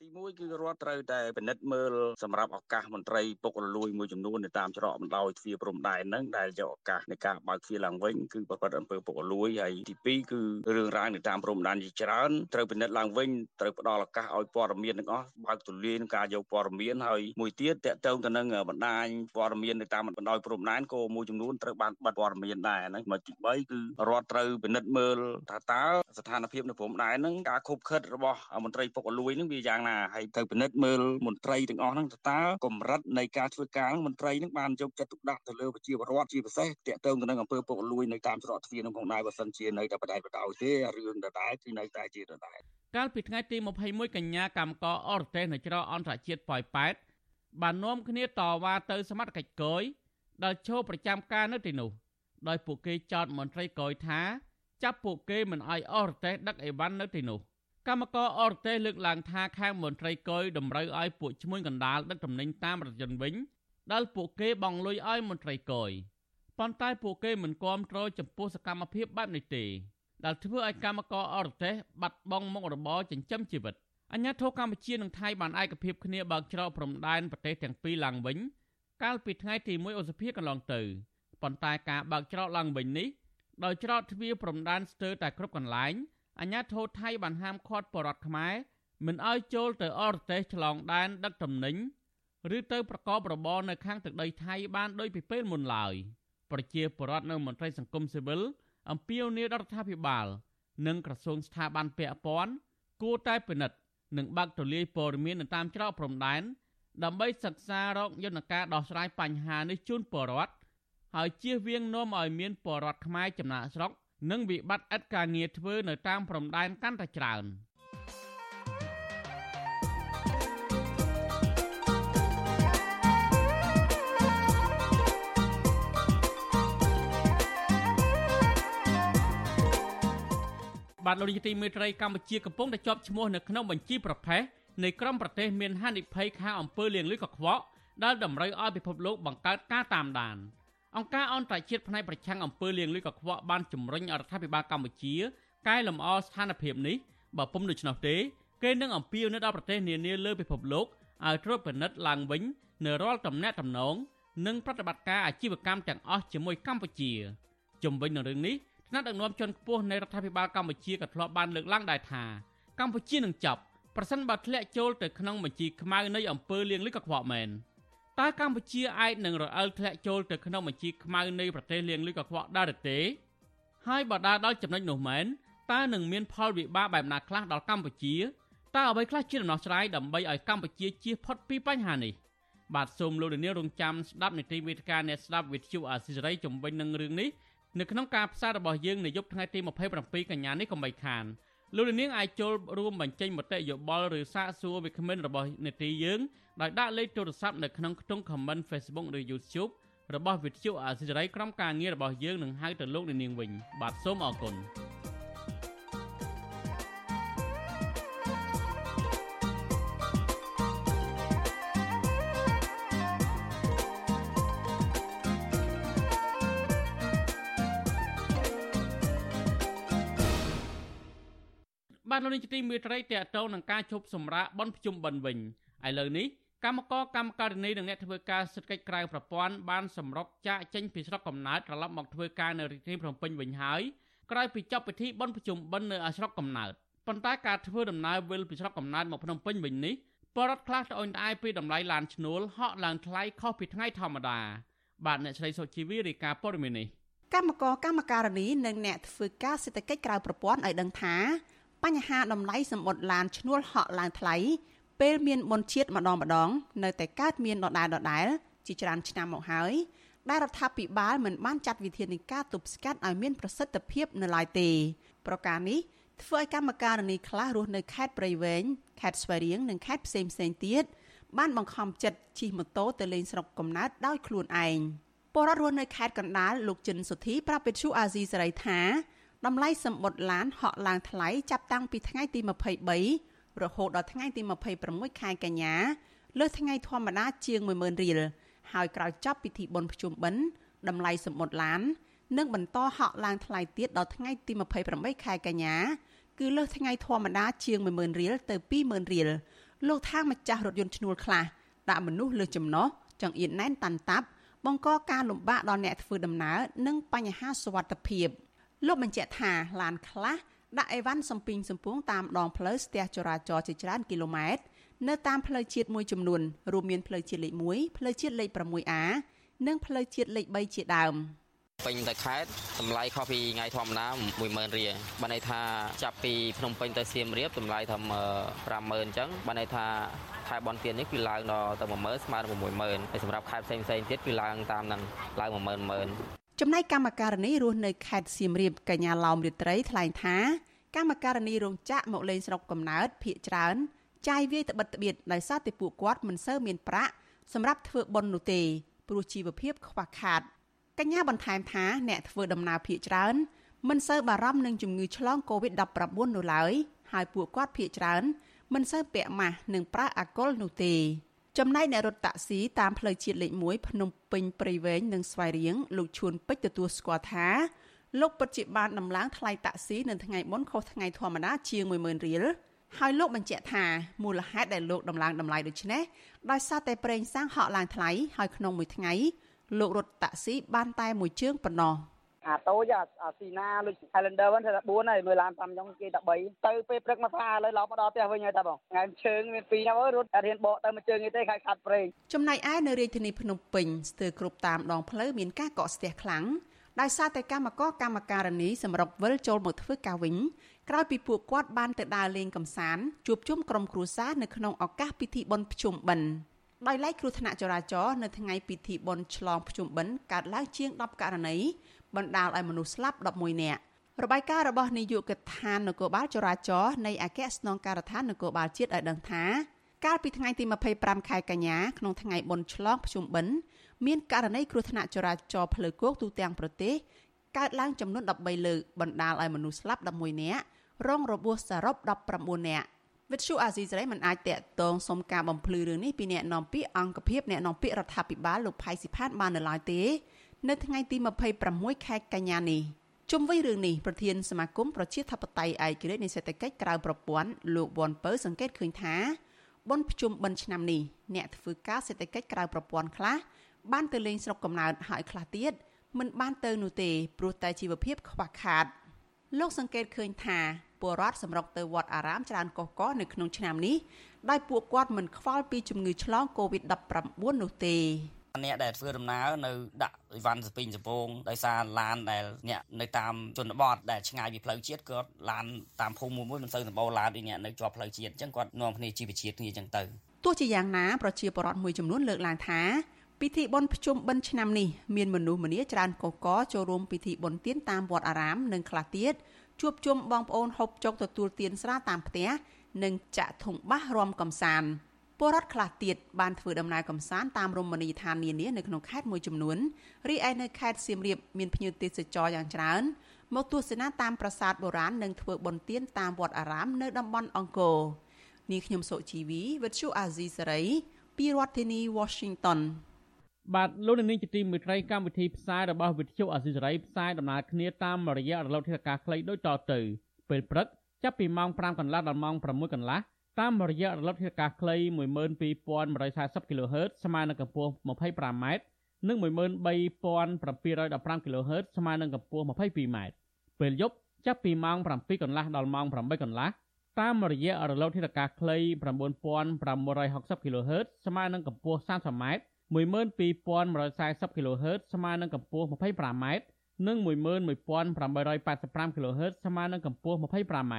ទី1គឺរដ្ឋត្រូវតែពិនិត្យមើលសម្រាប់ឱកាសមន្ត្រីពុករលួយមួយចំនួននៅតាមច្រកបណ្ដោយទ្វារព្រំដែនហ្នឹងដែលយកឱកាសនៃការបើកទ្វារឡើងវិញគឺប្រព្រឹត្តអំពើពុករលួយហើយទី2គឺរឿងរ៉ាវនៅតាមព្រំដែនជាច្រើនត្រូវពិនិត្យឡើងវិញត្រូវផ្ដល់ឱកាសឲ្យព័ត៌មានទាំងអស់បើកទូលាយក្នុងការយកព័ត៌មានហើយមួយទៀតតកតងទៅនឹងបណ្ដាញព័ត៌មាននៅតាមបណ្ដោយព្រំដែនក៏មួយចំនួនត្រូវបានបិទព័ត៌មានដែរហ្នឹងមកទី3គឺរដ្ឋត្រូវពិនិត្យមើលថាតើស្ថានភាពនៅព្រំដែនហ្នឹងការខົບខិតរបស់មន្ត្រីពុករលួយហ្នឹងវាយ៉ាងណាហើយត្រូវពិនិត្យមើលមន្ត្រីទាំងអស់ហ្នឹងតើកម្រិតនៃការធ្វើការមន្ត្រីហ្នឹងបានយកចិត្តទុកដាក់ទៅលើប្រជាពលរដ្ឋជាពិសេសតាក់ទងទៅនឹងអំពើពុករលួយនៅតាមច្រកទ្វារហ្នឹងផងដែរបើសិនជានៅតែបដែតបដោយទេរឿងដដែលគឺនៅតែជាដដែលកាលពីថ្ងៃទី21កញ្ញាកម្មករអរទេសនៅច្រកអន្តរជាតិប៉ោយប៉ែតបាននាំគ្នាតវ៉ាទៅសមត្ថកិច្ចកយដែលឈរប្រចាំការនៅទីនោះដោយពួកគេចោទមន្ត្រីកយថា ចាប់ពួកគេមិនអោយអរទេសដឹកអីវ៉ាន់នៅទីនោះ។ កម្មករអរទេសលើកឡើងថាខាងមន្ត្រីកុយតម្រូវឲ្យពួកឈ្មួញកណ្ដាលដឹកទំនិញតាមរថយន្តវិញដែលពួកគេបង់លុយឲ្យមន្ត្រីកុយប៉ុន្តែពួកគេមិនគាំទ្រចំពោះសកម្មភាពបែបនេះទេដែលធ្វើឲ្យកម្មករអរទេសបាត់បង់មុខរបរចិញ្ចឹមជីវិតអញ្ញាធិកម្ពុជានិងថៃបានឯកភាពគ្នាបើកច្រកព្រំដែនប្រទេសទាំងពីរឡើងវិញកាលពីថ្ងៃទី1ឧសភាកន្លងទៅប៉ុន្តែការបើកច្រកឡើងវិញនេះដោយច្រកទ្វារព្រំដែនស្ទើរតែគ្រប់កន្លែង អាញាធរថៃបានហាមឃាត់បរតខ្មែរមិនឲ្យចូលទៅអរទេសឆ្លងដែនដឹកទំនិញឬទៅប្រកបរបរនៅខាងទឹកដីថៃបានដោយពីពេលមុនឡើយប្រជាពលរដ្ឋនៅមន្ត្រីសង្គមស៊ីវិលអំពាវនាវរដ្ឋាភិបាល និងក្រសួងស្ថាប័នពាក់ព័ន្ធគួរតែពិនិត្យនិងបើកទូលាយព័ត៌មាននៅតាមច្រកព្រំដែនដើម្បីសិក្សារកយន្តការដោះស្រាយបញ្ហានេះជូនពលរដ្ឋហើយជៀសវាងនាំឲ្យមានពលរដ្ឋខ្មែរចំណាក់ស្រុក និងវិបត្តិឥតការងារធ្វើនៅតាមព្រំដែនកាន់តែច្រើនបាទលោកនាយកទីមេត្រីកម្ពុជាកំពុងតែជាប់ឈ្មោះនៅក្នុងបញ្ជីប្រភេទនៃក្រុមប្រទេសមានហានិភ័យខាងអំពើលាងលុយកខ្វក់ដែលតម្រូវឲ្យពិភពលោកបង្កើតការតាមដាន អង្គការអន្តរជាតិផ្នែកប្រឆាំងអំពើលាងលុយកខ្វក់បានជំរុញរដ្ឋាភិបាលកម្ពុជាកែលម្អស្ថានភាពនេះបើពុំដូច្នោះទេគេនឹងអំពាវនាវដល់ប្រទេសនានាលើពិភពលោកឲ្យត្រួតពិនិត្យឡើងវិញនៅរាល់តំណែងតំណងនិងប្រតិបត្តិការអាជីវកម្មទាំងអស់ជាមួយកម្ពុជាជំវិញនឹងរឿងនេះថ្នាក់ដឹកនាំជាន់ខ្ពស់នៃរដ្ឋាភិបាលកម្ពុជាក៏ធ្លាប់បានលើកឡើងដែរថាកម្ពុជានឹងចាប់ប្រសិនបើធ្លាក់ចូលទៅក្នុងបញ្ជីខ្មៅនៃអំពើលាងលុយកខ្វក់មែន តើកម្ពុជាអាចនឹងរអិលធ្លាក់ចូលទៅក្នុងបញ្ជីខ្មៅនៃប្រទេសលាងលុយកខ្វក់ដែរឬទេហើយបើដើរដល់ចំណុចនោះមែនតើនឹងមានផលវិបាកបែបណាខ្លះដល់កម្ពុជាតើអ្វីខ្លះជាដំណោះស្រាយដើម្បីឲ្យកម្ពុជាជៀសផុតពីបញ្ហានេះបាទសូមលោកលានរងចាំស្ដាប់នីតិវិទ្យាអ្នកស្ដាប់វិទ្យុអាស៊ីសេរីជំវិញនឹងរឿងនេះនៅក្នុងការផ្សាយរបស់យើងនៅយប់ថ្ងៃទី27កញ្ញានេះកុំបីខាន លោកនាងអាចចូលរួមបញ្ចេញមតិយោបល់ឬសាកសួរវាគ្មិនរបស់នេតិយើងដោយដាក់លេខទូរស័ព្ទនៅក្នុងខ្ទង់ comment Facebook ឬ YouTube របស់វិទ្យុអាស៊ីសេរីក្រុមការងាររបស់យើងនឹងហៅទៅលោកនាងវិញបាទសូមអរគុណ លោកនាយកទីមេត្រីតេតងនឹងការជប់សម្រាប់បនភ្ជុំបិណ្ឌវិញឥឡូវនេះកម្មករកម្មការិនីនិងអ្នកធ្វើការសិទ្ធិកិច្ចក្រៅប្រព័ន្ធបានសម្រុកចាកចេញពីស្រុកកំណើតត្រឡប់មកធ្វើការនៅរាជធានីភ្នំពេញវិញហើយក្រោយពីចប់ពិធីបុណ្យប្រជុំបិណ្ឌនៅស្រុកកំណើតប៉ុន្តែការធ្វើដំណើរវិលពីស្រុកកំណើតមកភ្នំពេញវិញនេះបរដ្ឋខ្លះត្អូញត្អែពីតម្លៃឡានឈ្នួលហក់ឡើងថ្លៃខុសពីថ្ងៃធម្មតាបាទអ្នកស្រីសុជីវីរាយការណ៍ព័ត៌មាននេះកម្មករកម្មការិនីនិងអ្នកធ្វើការសេដ្ឋកិច្ចក្រៅប្រព័ន្ធឲ្យដឹងថា បញ្ហាតម្លៃសម្បត្តិឡានឈ្នួលហក់ឡើងថ្លៃពេលមានបុណ្យជាតិម្ដងម្ដង នៅតែកើតមានដដែលដដែលជាច្រើនឆ្នាំមកហើយដែលរដ្ឋាភិបាលមិនបានចាត់វិធានការទប់ស្កាត់ឲ្យមានប្រសិទ្ធភាពនៅឡើយទេ ប្រការនេះធ្វើឲ្យកម្មការនីខ្លះរស់នៅខេត្តព្រៃវែងខេត្តស្វាយរៀងនិងខេត្តផ្សេងផ្សេងទៀតបានបង្ខំចិត្តជិះម៉ូតូទៅលេងស្រុកកំណើតដោយខ្លួនឯងពលរដ្ឋរស់នៅខេត្តកណ្ដាលលោកចិនសុធីប្រាប់វិទ្យុអាស៊ីសេរីថា តម្លៃសម្បត្តិឡានហក់ឡើងថ្លៃចាប់តាំងពីថ្ងៃទី23រហូតដល់ថ្ងៃទី26ខែកញ្ញាលើសថ្ងៃធម្មតាជាង10000រៀលហើយក្រោយចប់ពិធីបុណ្យភ្ជុំបិណ្ឌតម្លៃសម្បត្តិឡាននឹងបន្តហក់ឡើងថ្លៃទៀតដល់ថ្ងៃទី28ខែកញ្ញាគឺលើសថ្ងៃធម្មតាជាង10000រៀលទៅ20000រៀលលោកថាម្ចាស់រថយន្តឈ្នួលខ្លះដាក់មនុស្សលើចំណោះចង្អៀតណែនតាន់តាប់បង្កការលំបាកដល់អ្នកធ្វើដំណើរនិងបញ្ហាសុវត្ថិភាព។ លោកបញ្ជាក់ថាឡានខ្លះដាក់អីវ៉ាន់សំពីងសំពងតាមដងផ្លូវស្ទះចរាចរណ៍ជាច្រើនគីឡូម៉ែត្រនៅតាមផ្លូវជាតិមួយចំនួនរួមមានផ្លូវជាតិលេខ1ផ្លូវជាតិលេខ 6A និងផ្លូវជាតិលេខ3ជាដើមពេញទៅខេត្តតម្លៃខុសពីថ្ងៃធម្មតា10000រៀលបានន័យថាចាប់ពីភ្នំពេញទៅសៀមរាបតម្លៃថា50000អញ្ចឹងបានន័យថាខែបនទៀននេះគឺឡើងដល់ទៅ10000ស្មើនឹង60000ហើយសម្រាប់ខេត្តផ្សេងផ្សេងទៀតគឺឡើងតាមនឹងឡើង10000 10000 ចំណែកកម្មការនីរស់នៅខេត្តសៀមរាបកញ្ញាឡោមរាត្រីថ្លែងថាកម្មការនីរោងចក្រមកលេងស្រុកកំណើតភ ieck ច្រើនចាយវាយត្បិតត្បៀតដោយសារតែពួកគាត់មិនសូវមានប្រាក់សម្រាប់ធ្វើបុណ្យនោះទេព្រោះជីវភាពខ្វះខាតកញ្ញាបន្ថែមថាអ្នកធ្វើដំណើរភ ieck ច្រើនមិនសូវបារម្ភនឹងជំងឺឆ្លង Covid-19 នោះឡើយហើយពួកគាត់ភ ieck ច្រើនមិនសូវពាក់ម៉ាស់និងប្រើអាល់កុលនោះទេ ចំណែកអ្នករត់តាក់ស៊ីតាមផ្លូវជាតិលេខ1ភ្នំពេញព្រៃវែងនិងស្វាយរៀងលោកឈួនពេជ្រទទួលស្គាល់ថាលោកពិតជាបានដំឡើងថ្លៃតាក់ស៊ីនៅថ្ងៃមុនខុសថ្ងៃធម្មតាជាង10000រៀលហើយលោកបញ្ជាក់ថាមូលហេតុដែលលោកដំឡើងតម្លៃដូចនេះដោយសារតែប្រេងសាំងហក់ឡើងថ្លៃហើយក្នុងមួយថ្ងៃលោករត់តាក់ស៊ីបានតែមួយជើងប៉ុណ្ណោះ អាតូចអាស៊ីណាដូច Highlander ហ្នឹងថា4ហើយមើលឡាន5ខ្ញុំគេតែ3ទៅពេលព្រឹកមកថាឥឡូវឡប់មកដល់ផ្ទះវិញហើយតាបងថ្ងៃជើងមាន2ណារត់រៀនបកទៅមួយជើងទេខាត់ខាត់ប្រេងចំណែកឯនៅរាជធានីភ្នំពេញស្ទើរគ្រប់តាមដងផ្លូវមានការកកស្ទះខ្លាំងដោយសារតែកម្មករកម្មការនីសម្រុកវិលចូលមកធ្វើការវិញក្រោយពីពួកគាត់បានទៅដើរលេងកម្សាន្តជួបជុំក្រុមគ្រួសារនៅក្នុងឱកាសពិធីបុណ្យភ្ជុំបិណ្ឌ ដោយឡែកគ្រោះថ្នាក់ចរាចរណ៍នៅថ្ងៃពិធីបុណ្យឆ្លងភ្ជុំបិណ្ឌកើតឡើងជាង10ករណីបណ្ដាលឲ្យមនុស្សស្លាប់11នាក់របាយការណ៍របស់នាយកដ្ឋាននគរបាលចរាចរណ៍នៃអគ្គស្នងការដ្ឋាននគរបាលជាតិឲ្យដឹងថាកាលពីថ្ងៃទី25ខែកញ្ញាក្នុងថ្ងៃបុណ្យឆ្លងភ្ជុំបិណ្ឌមានករណីគ្រោះថ្នាក់ចរាចរណ៍ផ្លូវគោកទូទាំងប្រទេសកើតឡើងចំនួន13លើកបណ្ដាលឲ្យមនុស្សស្លាប់11នាក់រងរបួសសរុប19នាក់ វិទ្យុអាស៊ីសេរីមិនអាចតាក់ទងសុំការបំភ្លឺរឿងនេះពីអ្នកនាំពាក្យអង្គភាពអ្នកនាំពាក្យរដ្ឋាភិបាលលោកផៃស៊ីផានបាននៅឡើយទេ នៅថ្ងៃទី26ខែកញ្ញានេះជុំវិញរឿងនេះប្រធានសមាគមប្រជាធិបតេយ្យឯករាជ្យនៃសេដ្ឋកិច្ចក្រៅប្រព័ន្ធលោកវ៉ាន់ពៅសង្កេតឃើញថាបុណ្យភ្ជុំបិណ្ឌឆ្នាំនេះអ្នកធ្វើការសេដ្ឋកិច្ចក្រៅប្រព័ន្ធខ្លះបានទៅលេងស្រុកកំណើតហើយខ្លះទៀតមិនបានទៅនោះទេព្រោះតែជីវភាពខ្វះខាតលោកសង្កេតឃើញថា ពលរដ្ឋសម្រុកទៅវត្តអារាមច្រើនកុះកនៅក្នុងឆ្នាំនេះដោយពួកគាត់មិនខ្វល់ពីជំងឺឆ្លង Covid-19 នោះទេអ្នកដែលធ្វើដំណើរនៅដាក់អីវ៉ាន់សពីងសពងដោយសារឡានដែលអ្នកនៅតាមជនបទដែលឆ្ងាយពីផ្លូវជាតិគាត់ឡានតាមភូមិមួយមិនសូវសម្បូរឡានដូចអ្នកនៅជាប់ផ្លូវជាតិអញ្ចឹងគាត់នាំគ្នាជីវជាតិគ្នាអញ្ចឹងទៅទោះជាយ៉ាងណាប្រជាពលរដ្ឋមួយចំនួនលើកឡើងថាពិធីបុណ្យភ្ជុំបិណ្ឌឆ្នាំនេះមានមនុស្សម្នាច្រើនកកកចូលរួមពិធីបុណ្យទានតាមវត្តអារាមនិងខ្លះទៀត ជួបជុំបងប្អូនហូបចុកទទួលទានស្រាតាមផ្ទះនិងចាក់ធុងបាសរំកំសាន្តពលរដ្ឋខ្លះទៀតបានធ្វើដំណើរកម្សាន្តតាមរមណីយដ្ឋាននានានៅក្នុងខេត្តមួយចំនួនរីឯនៅខេត្តសៀមរាបមានភ្ញៀវទេសចរយ៉ាងច្រើនមកទស្សនាតាមប្រាសាទបុរាណនិងធ្វើបុណ្យទានតាមវត្តអារាមនៅតំបន់អង្គរនាងខ្ញុំសុជីវីវិទ្យុអាស៊ីសេរីពីរដ្ឋធានី Washington បាទលោកនាងជាទីមេត្រីកម្មវិធីផ្សាយរបស់វិទ្យុអាស៊ីសេរីផ្សាយដំណើរគ្នាតាមរយៈរលកធាតុអាកាសខ្លីដូចតទៅពេលព្រឹកចាប់ពីម៉ោង5កន្លះដល់ម៉ោង6កន្លះតាមរយៈរលកធាតុអាកាសខ្លី12140 kHz ស្មើនឹងកម្ពស់ 25m និង13715 kHz ស្មើនឹងកម្ពស់ 22m ពេលយប់ចាប់ពីម៉ោង7កន្លះដល់ម៉ោង8កន្លះតាមរយៈរលកធាតុអាកាសខ្លី9560 kHz ស្មើនឹងកម្ពស់ 30m 12140 kHz ស្មើនឹងកម្ពស់ 25m និង11885 kHz ស្មើនឹងកម្ពស់ 25m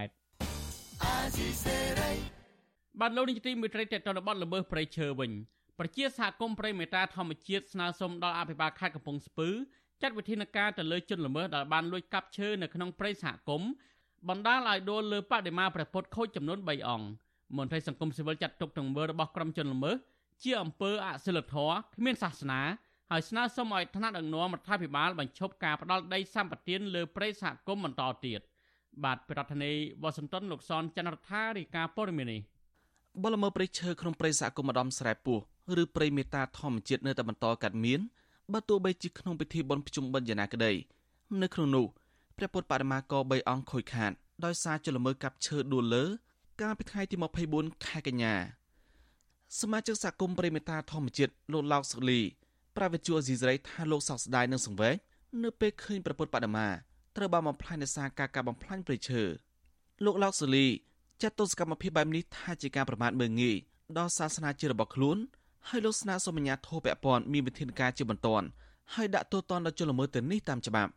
បាទលោកនាយកទីមេត្រីតេតនបតល្មើសព្រៃឈើវិញប្រជាសហគមន៍ព្រៃមេតាធម្មជាតិស្នើសុំដល់អភិបាលខេត្តកំពង់ស្ពឺចាត់វិធានការទៅលើជនល្មើសដែលបានលួចកាប់ឈើនៅក្នុងព្រៃសហគមន៍បណ្ដាលឲ្យដួលលើបដិមាព្រះពុទ្ធខូចចំនួន3អង្គមន្ត្រីសង្គមស៊ីវិលចាត់ទុកទង្វើរបស់ក្រុមជនល្មើស ជាអំពើអសិលធម៌គ្មានសាសនាហើយស្នើសុំឲ្យថ្នាក់ដឹកនាំរដ្ឋាភិបាលបញ្ឈប់ការផ្ដាល់ដីសម្បត្តិលើព្រៃសហគមន៍បន្តទៀតបាទប្រធានាធិបតីវ៉ាស៊ីនតោនលោកសនចន្ទរដ្ឋារាយការណ៍ព័ត៌មាននេះបលមើព្រៃឈើក្នុងព្រៃសហគមន៍ម្ដំស្រែពោះឬព្រៃមេតាធម្មជាតិនៅតែបន្តកាត់មានបើទោះបីជាក្នុងពិធីបុណ្យភ្ជុំបិណ្ឌយ៉ាងណាក្តីនៅក្នុងនោះព្រះពុទ្ធបដិមាក3អង្គខូចខាតដោយសារចលមើកាប់ឈើដួលលើកាលពីថ្ងៃទី24ខែកញ្ញា សមាជិកសហគមន៍ព្រៃមេតាធម្មជាតិលោកឡោកសុលីប្រាវិទ្យាអេស៊ីសរ៉ៃថាលោកសោកស្ដាយនឹងសង្វេគនៅពេលឃើញព្រះពុទ្ធបដិមាត្រូវបានបំផ្លាញដោយសារការកាប់បំផ្លាញព្រៃឈើលោកឡោកសុលីចាត់ទស្សកម្មភាពបែបនេះថាជាការប្រមាថមើលងាយដល់សាសនាជារបស់ខ្លួនហើយលោកស្នើសុំអាជ្ញាធរពាក់ព័ន្ធមានវិធានការជាបន្ទាន់ហើយដាក់ទោសទណ្ឌដល់ជនល្មើសទៅនេះតាមច្បាប់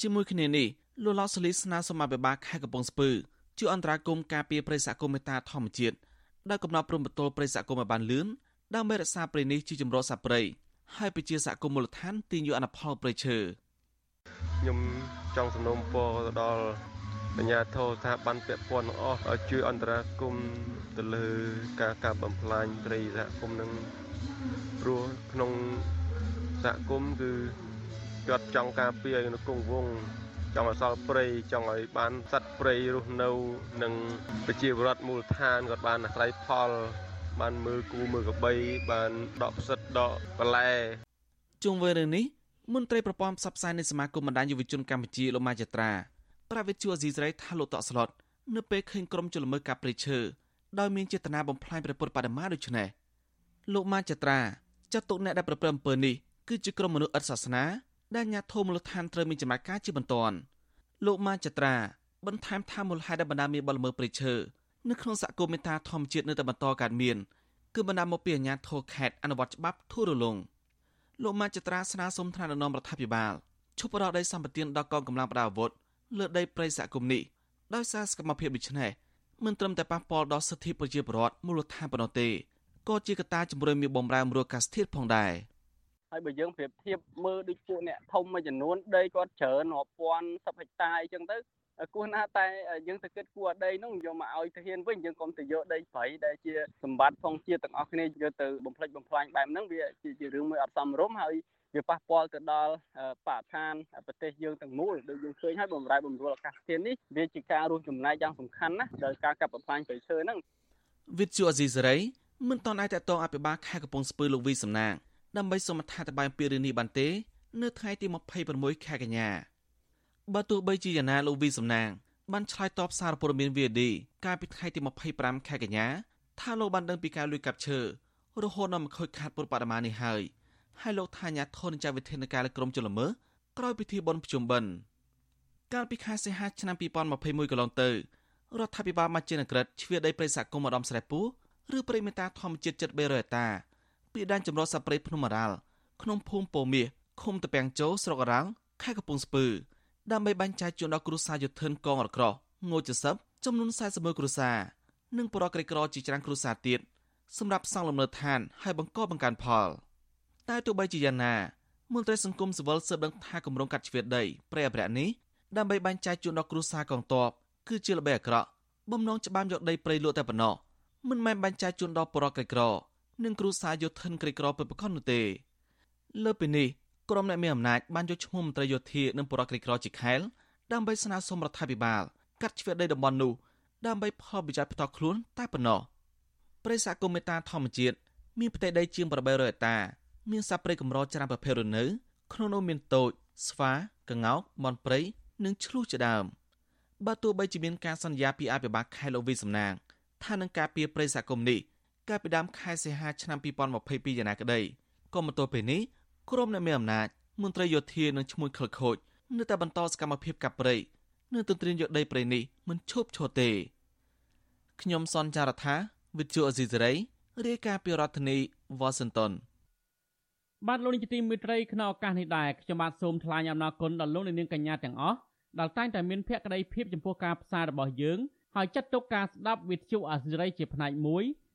ជាមួយគ្នានេះលោកឡោសលីស្នើសុំអភិបាលខេត្តកំពង់ស្ពឺជួយអន្តរាគមន៍ការពារព្រៃសហគមន៍មេតាធម្មជាតិ ដោយកំណត់ព្រំប្រទល់ព្រៃសហគមន៍ឲ្យបានលឿនដើម្បីរក្សាព្រៃនេះជាចម្រុះសត្វព្រៃហើយប្រជាសហគមន៍មូលដ្ឋានទាញយកអនុផលព្រៃឈើខ្ញុំចង់សំណូមពរទៅដល់អាជ្ញាធរស្ថាប័នពាក់ព័ន្ធទាំងអស់ឲ្យជួយអន្តរាគមន៍ទៅលើការកាប់បំផ្លាញព្រៃសហគមន៍នឹងព្រោះក្នុងសហគមន៍គឺគាត់ចង់ការពារឲ្យនៅគង់វង្ស ចង់ឲ្យសល់ព្រៃចង់ឲ្យបានសត្វព្រៃរស់នៅនិងប្រជាពលរដ្ឋមូលដ្ឋានគាត់បានអាស្រ័យផល បានមើលគូមើលកបី បានដកផ្សិតដកបន្លែជុំវិញរឿងនេះមន្ត្រីប្រព័ន្ធផ្សព្វផ្សាយនៃសមាគមបណ្ដាញយុវជនកម្ពុជាលោកម៉ាចត្រាប្រាវិទ្យាអេស៊ីសរ៉ៃថាលោកតក់ស្លុតនៅពេលឃើញក្រុមជលមើកាប់ព្រៃឈើដោយមានចេតនាបំផ្លាញព្រះពុទ្ធបដិមាដូចនេះលោកម៉ាចត្រាចាត់ទុកអ្នកដែលប្រព្រឹត្តអំពើនេះគឺជាក្រុមមនុស្សឥតសាសនា ដែលអាញាធមមូលដ្ឋានត្រូវមានចំណាត់ការជាបន្ទាន់លោកម៉ាចត្រាបន្ថែមថាមូលហេតុដែលបណ្ដាមានបលល្មើសព្រៃឈើនៅក្នុងសហគមន៍មេតាធម្មជាតិនៅតែបន្តកើតមានគឺបណ្ដាមកពីអាញាធរខេតអនុវត្តច្បាប់ធូររលុងលោកម៉ាចត្រាស្នើសុំថ្នាក់ដឹកនាំរដ្ឋាភិបាលឈប់ផ្ដល់ដីសម្បត្តិដល់កងកម្លាំងប្រដាប់អាវុធលើដីព្រៃសហគមន៍នេះដោយសារសកម្មភាពដូចនេះមិនត្រឹមតែប៉ះពាល់ដល់សិទ្ធិប្រជាពលរដ្ឋមូលដ្ឋានប៉ុណ្ណោះទេក៏ជាកត្តាជំរុញមានបំរែបំរួលអាកាសធាតុផងដែរ ហើយបើយើងប្រៀបធៀបមើលដូចពួកអ្នកធំមួយចំនួនដីគាត់ច្រើនរាប់ពាន់សិបហិកតាអីចឹងទៅគួរណាតែយើងទៅគិតគួរដីនោះយកមកឲ្យទៅហ៊ានវិញយើងកុំទៅយកដីព្រៃដែលជាសម្បត្តិផងជាតិទាំងអស់គ្នាយកទៅបំផ្លិចបំផ្លាញបែបហ្នឹងវាជារឿងមួយអត់សមរម្យហើយវាប៉ះពាល់ទៅដល់បរិស្ថានប្រទេសយើងទាំងមូលដូចយើងឃើញហើយបំរែបំរួលអាកាសធាតុនេះវាជាការរួមចំណែកយ៉ាងសំខាន់ណាស់ដល់ការកាប់បំផ្លាញព្រៃឈើហ្នឹងវិទ្យុអេស៊ីសេរីមិនតន់អាចតតងអភិបាលខេត្តកំពង់ស្ពឺលោកវីសំណាង ដើម្បីសូមអត្ថាធិប្បាយពីរឿងនេះបានទេ នៅថ្ងៃទី26ខែកញ្ញាបើទោះបីជាយ៉ាងណាលោកវីសំណាងបានឆ្លើយតបសារព័ត៌មាន VD កាលពីថ្ងៃទី25ខែកញ្ញាថាលោកបានដឹងពីការលួចកាប់ឈើរហូតដល់មកខូចខាតពុតបដមានេះហើយហើយលោកថាញាធនចាវិធានការលើក្រុមជលមើក្រោយពិធីបុណ្យភ្ជុំបិណ្ឌកាលពីខែសីហាឆ្នាំ2021កន្លងទៅរដ្ឋាភិបាលមកជានក្រិតជ្រៀតដីព្រៃសហគមន៍ម្ដំស្រែពូឬព្រៃមេតាធម្មជាតិជិត300ហិកតា ពីដែនចម្រុះសព្រៃភ្នំអរ៉ាល់ក្នុងភូមិពោមាសឃុំតពាំងជោស្រុកអរ៉ាល់ខេត្តកំពង់ស្ពឺដើម្បីបាញ់ចាយជូនដល់គ្រួសារយុធិនកងរក្រោះងូចសឹបចំនួន41គ្រួសារនិងប្រកក្រីក្រជាច្រើនគ្រួសារទៀតសម្រាប់សង់លំនៅឋានហើយបង្កបង្កើនផល តែទោះបីជាយ៉ាងណាមន្ត្រីសង្គមស៊ីវិលស៊ើបដឹងថាគម្រោងកាត់ជ្រៀតដីព្រៃអភិរក្សនេះដើម្បីបាញ់ចាយជូនដល់គ្រួសារកងទ័ពគឺជាល្បិចអាក្រក់បំណងច្បាមយកដីព្រៃលក់តែប៉ុណ្ណោះមិនមែនបាញ់ចាយជូនដល់ប្រកក្រីក្រ និងគ្រូសាយោធិនក្រីក្រពិតប្រាកដនោះទេលើពីនេះក្រុមអ្នកមានអំណាចបានយកឈ្មោះមន្ត្រីយោធានិងបរិក្រីក្រជាខែលដើម្បីស្នើសុំរដ្ឋាភិបាលកាត់ជ្រឿដីតំបន់នោះដើម្បីផលប្រយោជន៍ផ្ទាល់ខ្លួនតែប៉ុណ្ណោះព្រៃសហគមន៍មេតាធម្មជាតិមានផ្ទៃដីជាង800ហិកតា មានសត្វព្រៃកម្រច្រើនប្រភេទរនៅក្នុងនោះមានតូច ស្វាកង្កោកមន់ព្រៃនិងឆ្លុះជាដើមបើទោះបីជាមានការសន្យាពីអភិបាលខេត្តលោកវីសំណាងថានឹងការពារព្រៃសហគមន៍នេះ កាលពីដើមខែសីហាឆ្នាំ2022យ៉ាងណាក្តីក៏មកទល់ពេលនេះក្រុមអ្នកមានអំណាចមន្ត្រីយោធានិងឈ្មោះខិលខូចនៅតែបន្តសកម្មភាពកាប់ព្រៃនៅទន្ទ្រានយកដីព្រៃនេះមិនឈប់ឈរទេខ្ញុំសនចាររថាវិទ្យុអេស៊ីសេរីរាយការណ៍ពីរដ្ឋធានីវ៉ាស៊ីនតោនបាទលោកនាយកទីមេត្រីក្នុងឱកាសនេះដែរខ្ញុំបាទសូមថ្លែងអំណរគុណដល់លោកនាងកញ្ញាទាំងអស់ដែលតែងតែមានភក្ដីភាពចំពោះការផ្សាយរបស់យើងហើយចាត់ទុកការស្ដាប់វិទ្យុអេស៊ីសេរីជាផ្នែកមួយ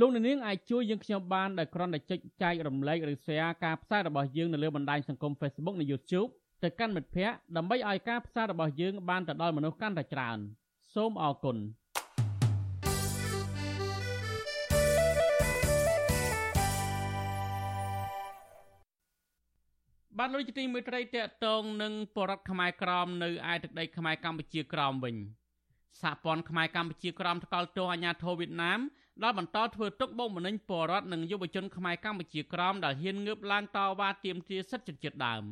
លោកនាងអាចជួយយើងខ្ញុំបានដោយគ្រាន់តែចុចចែករំលែកឬ share ការផ្សាយរបស់យើងនៅលើបណ្ដាញសង្គម Facebook និង YouTube ទៅកាន់មិត្តភ័ក្តិដើម្បីឲ្យការផ្សាយរបស់យើងបានទៅដល់មនុស្សកាន់តែច្រើនសូមអរគុណបានលោកជាទីមេត្រីតកតងនឹងបរដ្ឋខ្មែរក្រមនៅឯទឹកដីខ្មែរកម្ពុជាក្រមវិញសហព័ន្ធខ្មែរកម្ពុជាក្រមថ្កោលទោសអាញាធរវៀតណាម ដែលបន្តធ្វើទុកបុកម្នេញពលរដ្ឋនិងយុវជនខ្មែរកម្ពុជាក្រមដែលហ៊ានងើបឡើងតវ៉ាទាមទារសិទ្ធិជនជាតិដើម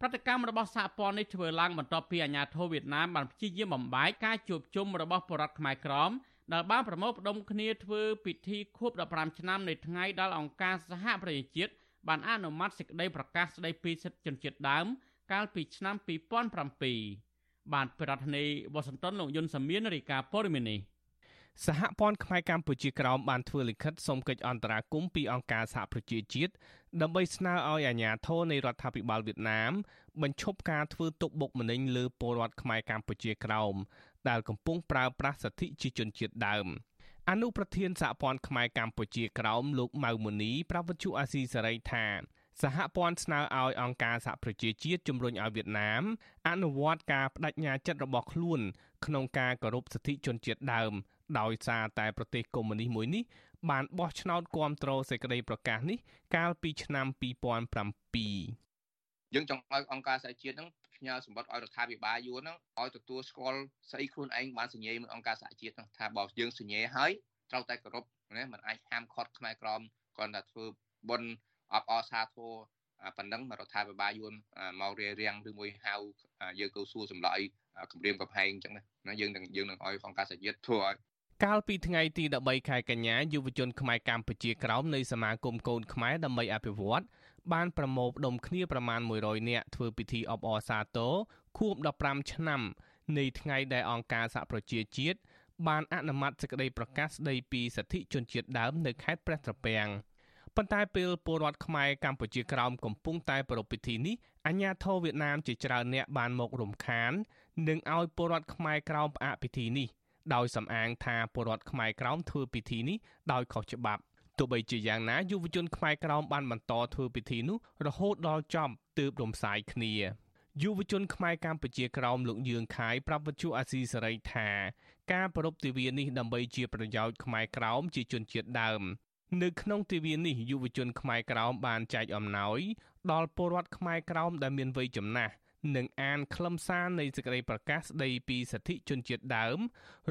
ប្រតិកម្មរបស់សហព័ន្ធនេះធ្វើឡើងបន្ទាប់ពីអាញាធរវៀតណាមបានព្យាយាមបំបែកការជួបជុំរបស់ពលរដ្ឋខ្មែរក្រមដែលបានប្រមូលផ្ដុំគ្នាធ្វើពិធីខួប15ឆ្នាំនៃថ្ងៃដែលអង្គការសហប្រជាជាតិបានអនុម័តសេចក្តីប្រកាសស្តីពីសិទ្ធិជនជាតិដើម កាលពីឆ្នាំ2007បានប្រធានាធិបតីវ៉ាស៊ីនតោនលោកយុនសាមៀនរាយការណ៍ព័ត៌មាននេះ សហព័ន្ធខ្មែរកម្ពុជាក្រោមបានធ្វើលិខិតសូមកិច្ចអន្តរាគមន៍ពីអង្គការសហប្រជាជាតិដើម្បីស្នើឲ្យអាជ្ញាធរនៃរដ្ឋាភិបាលវៀតណាមបញ្ឈប់ការធ្វើទុកបុកម្នេញលើពលរដ្ឋខ្មែរកម្ពុជាក្រោមដែលកំពុងប្រើប្រាស់សិទ្ធិជាជនជាតិដើមអនុប្រធានសហព័ន្ធខ្មែរកម្ពុជាក្រោមលោកម៉ៅមុនីប្រាវវិទ្យុអាស៊ីសេរីថាសហព័ន្ធស្នើឲ្យអង្គការសហប្រជាជាតិជំរុញឲ្យវៀតណាមអនុវត្តការបដិញ្ញាចិត្តរបស់ខ្លួនក្នុងការគោរពសិទ្ធិជនជាតិដើម ដោយសារតែប្រទេសកុម្មុយនីសមួយនេះបានបោះឆ្នោតគាំទ្រសេចក្តីប្រកាសនេះកាលពីឆ្នាំ2007យើងចង់ឲ្យអង្គការសហជាតិនឹងផ្ញើសម្បត្តិឲ្យរដ្ឋាភិបាលយួនហ្នឹងឲ្យទទួលស្គាល់ស្អីខ្លួនឯងបានសញ្ញាមួយអង្គការសហជាតិហ្នឹងថាបើយើងសញ្ញាហើយត្រូវតែគោរពណាมันអាចហាមឃាត់ខ្មែរក្រមគ្រាន់តែធ្វើបុណ្យអបអរសាទរប៉ុណ្ណឹងរដ្ឋាភិបាលយួនមករារាំងឬមួយហៅយើងទៅសួរចម្លើយគម្រាមកំហែងអញ្ចឹងណាយើងនឹងយើងនឹងឲ្យអង្គការសហជាតិធ្វើឲ្យ កាលពីថ្ងៃទី13ខែកញ្ញាយុវជនខ្មែរកម្ពុជាក្រោមនៃសមាគមកូនខ្មែរដើម្បីអភិវឌ្ឍបានប្រមូលផ្ដុំគ្នាប្រមាណ100នាក់ធ្វើពិធីអបអរសាទរខួប15ឆ្នាំនៃថ្ងៃដែលអង្គការសហប្រជាជាតិបានអនុម័តសេចក្តីប្រកាសស្តីពីសិទ្ធិជនជាតិដើមនៅខេត្តព្រះត្រពាំងប៉ុន្តែពេលពលរដ្ឋខ្មែរកម្ពុជាក្រោមកំពុងតែប្រារព្ធពិធីនេះអាញាធរវៀតណាមជាច្រើនអ្នកបានមករំខាន និងឲ្យពលរដ្ឋខ្មែរក្រោមផ្អាកពិធីនេះ ដោយសំអាងថាពលរដ្ឋខ្មែរក្រោមធ្វើពិធីនេះដោយខុសច្បាប់ទោះបីជាយ៉ាងណាយុវជនខ្មែរក្រោមបានបន្តធ្វើពិធីនោះរហូតដល់ចប់ទើបរំសាយគ្នាយុវជនខ្មែរកម្ពុជាក្រោមលោកយឿងខាយប្រាប់វិទ្យុអាស៊ីសេរីថាការប្រពៃទិវានេះដើម្បីជាប្រយោជន៍ខ្មែរក្រោមជាជនជាតិដើមនៅក្នុងទិវានេះយុវជនខ្មែរក្រោមបានចែកអំណោយដល់ពលរដ្ឋខ្មែរក្រោមដែលមានវ័យចំណាស់ និងអានខ្លឹមសារនៃសេចក្តីប្រកាសស្តីពីសិទ្ធិជនជាតិដើម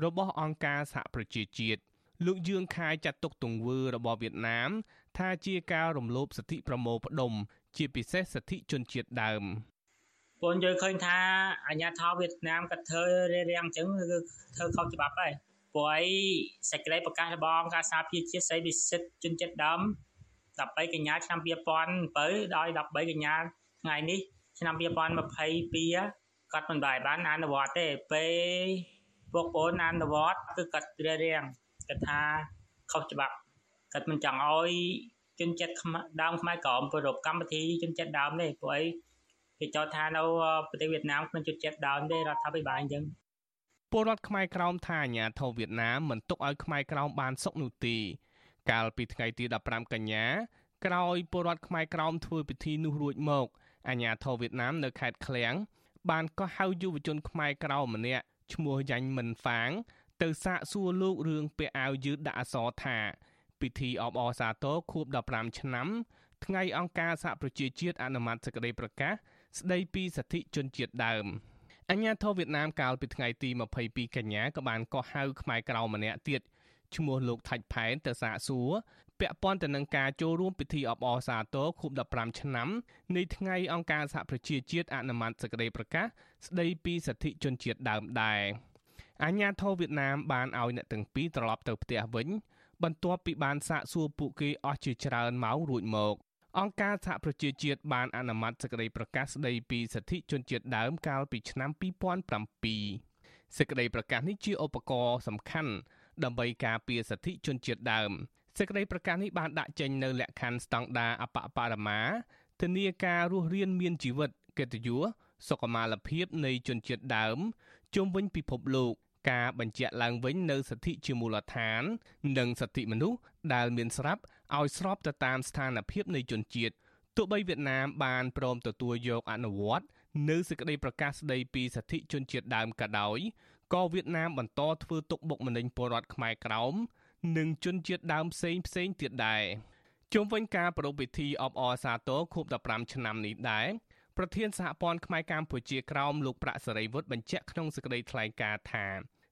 របស់អង្គការសហប្រជាជាតិលោកយឿងខាយចាត់ទុកទង្វើរបស់វៀតណាម ថាជាការរំលោភសិទ្ធិប្រមូលផ្ដុំ ជាពិសេសសិទ្ធិជនជាតិដើមពលយើងឃើញថាអាញាធរវៀតណាមគាត់ធ្វើរារាំងអញ្ចឹងគឺធ្វើខុសច្បាប់ហើយព្រោះអីសេចក្តីប្រកាសរបស់អង្គការសហប្រជាជាតិស្តីពីសិទ្ធិជនជាតិដើម13កញ្ញាឆ្នាំ2007ដោយ13កញ្ញាថ្ងៃនេះ ឆ្នាំ2022គាត់មិនបានបានអនុវត្តទេពេលពួកអូនអនុវត្តគឺគាត់រារាំងគាត់ថាខុសច្បាប់គាត់មិនចង់ឲ្យជនជាតិដើមខ្មែរក្រមប្រពកម្មវិធីជនជាតិដើមទេព្រោះអីគេចោទថានៅប្រទេសវៀតណាមគ្មានជនជាតិដើមទេរដ្ឋាភិបាលអញ្ចឹងពលរដ្ឋខ្មែរក្រោមថាអាញាធរវៀតណាមមិនទុកឲ្យខ្មែរក្រោមបានសុខនោះទេកាលពីថ្ងៃទី15កញ្ញាក្រោយពលរដ្ឋខ្មែរក្រោមធ្វើពិធីនោះរួចមក អាញាធរវៀតណាមនៅខេត្តឃ្លៀងបានកោះហៅយុវជនខ្មែរក្រៅម្នាក់ឈ្មោះយ៉ាញ់មិនហ្វាង ទៅសាកសួរលោករឿងពាក់អាវយឺតដាក់អសរថាពិធីអបអរសាទរខួប15ឆ្នាំ ថ្ងៃអង្គការសហប្រជាជាតិអនុម័តសេចក្តីប្រកាសស្តីពីសិទ្ធិជនជាតិដើមអញ្ញាធិវៀតណាមកាលពីថ្ងៃទី22កញ្ញាក៏បានកោះហៅខ្មែរក្រៅម្នាក់ទៀតឈ្មោះលោកថាច់ផែនទៅសាកសួរ ពាក់ព័ន្ធទៅនឹងការចូលរួមពិធីអបអរសាទរខួប15ឆ្នាំនៃថ្ងៃអង្គការសហប្រជាជាតិអនុម័តសេចក្តីប្រកាសស្តីពីសិទ្ធិជនជាតិដើមដែរអាញាធរវៀតណាមបានឲ្យអ្នកទាំងពីរត្រឡប់ទៅផ្ទះវិញ បន្ទាប់ពីបានសាកសួរពួកគេអស់ជាច្រើនម៉ោងរួចមកអង្គការសហប្រជាជាតិបានអនុម័តសេចក្តីប្រកាសស្តីពីសិទ្ធិជនជាតិដើមកាលពីឆ្នាំ2007សេចក្តីប្រកាសនេះជាឧបករណ៍សំខាន់ដើម្បីការពារសិទ្ធិជនជាតិដើម សេចក្តីប្រកាសនេះបានដាក់ចេញនៅលក្ខខណ្ឌស្តង់ដារអបបរមាធានាការរស់រានមានជីវិតកិត្តិយសសុខុមាលភាពនៃជនជាតិដើមជុំវិញពិភពលោកការបញ្ជាក់ឡើងវិញនៅសិទ្ធិជាមូលដ្ឋាន និងសិទ្ធិមនុស្សដែលមានស្រាប់ឲ្យស្របទៅតាមស្ថានភាពនៃជនជាតិទោះបីវៀតណាមបានព្រមទទួលយកអនុវត្តនៅសេចក្តីប្រកាសស្តីពីសិទ្ធិជនជាតិដើមក៏ដោយក៏វៀតណាមបន្តធ្វើទុកបុកម្នេញពលរដ្ឋខ្មែរក្រោម និងជនជាតិដើមផ្សេងផ្សេងទៀតដែរជុំវិញការប្រពៃពិធីអបអរសាទរខួប15ឆ្នាំនេះដែរប្រធានសហព័ន្ធខ្មែរកម្ពុជាក្រោមលោកប្រាក់សេរីវុឌ្ឍបញ្ជាក់ក្នុងសេចក្តីថ្លែងការណ៍ថា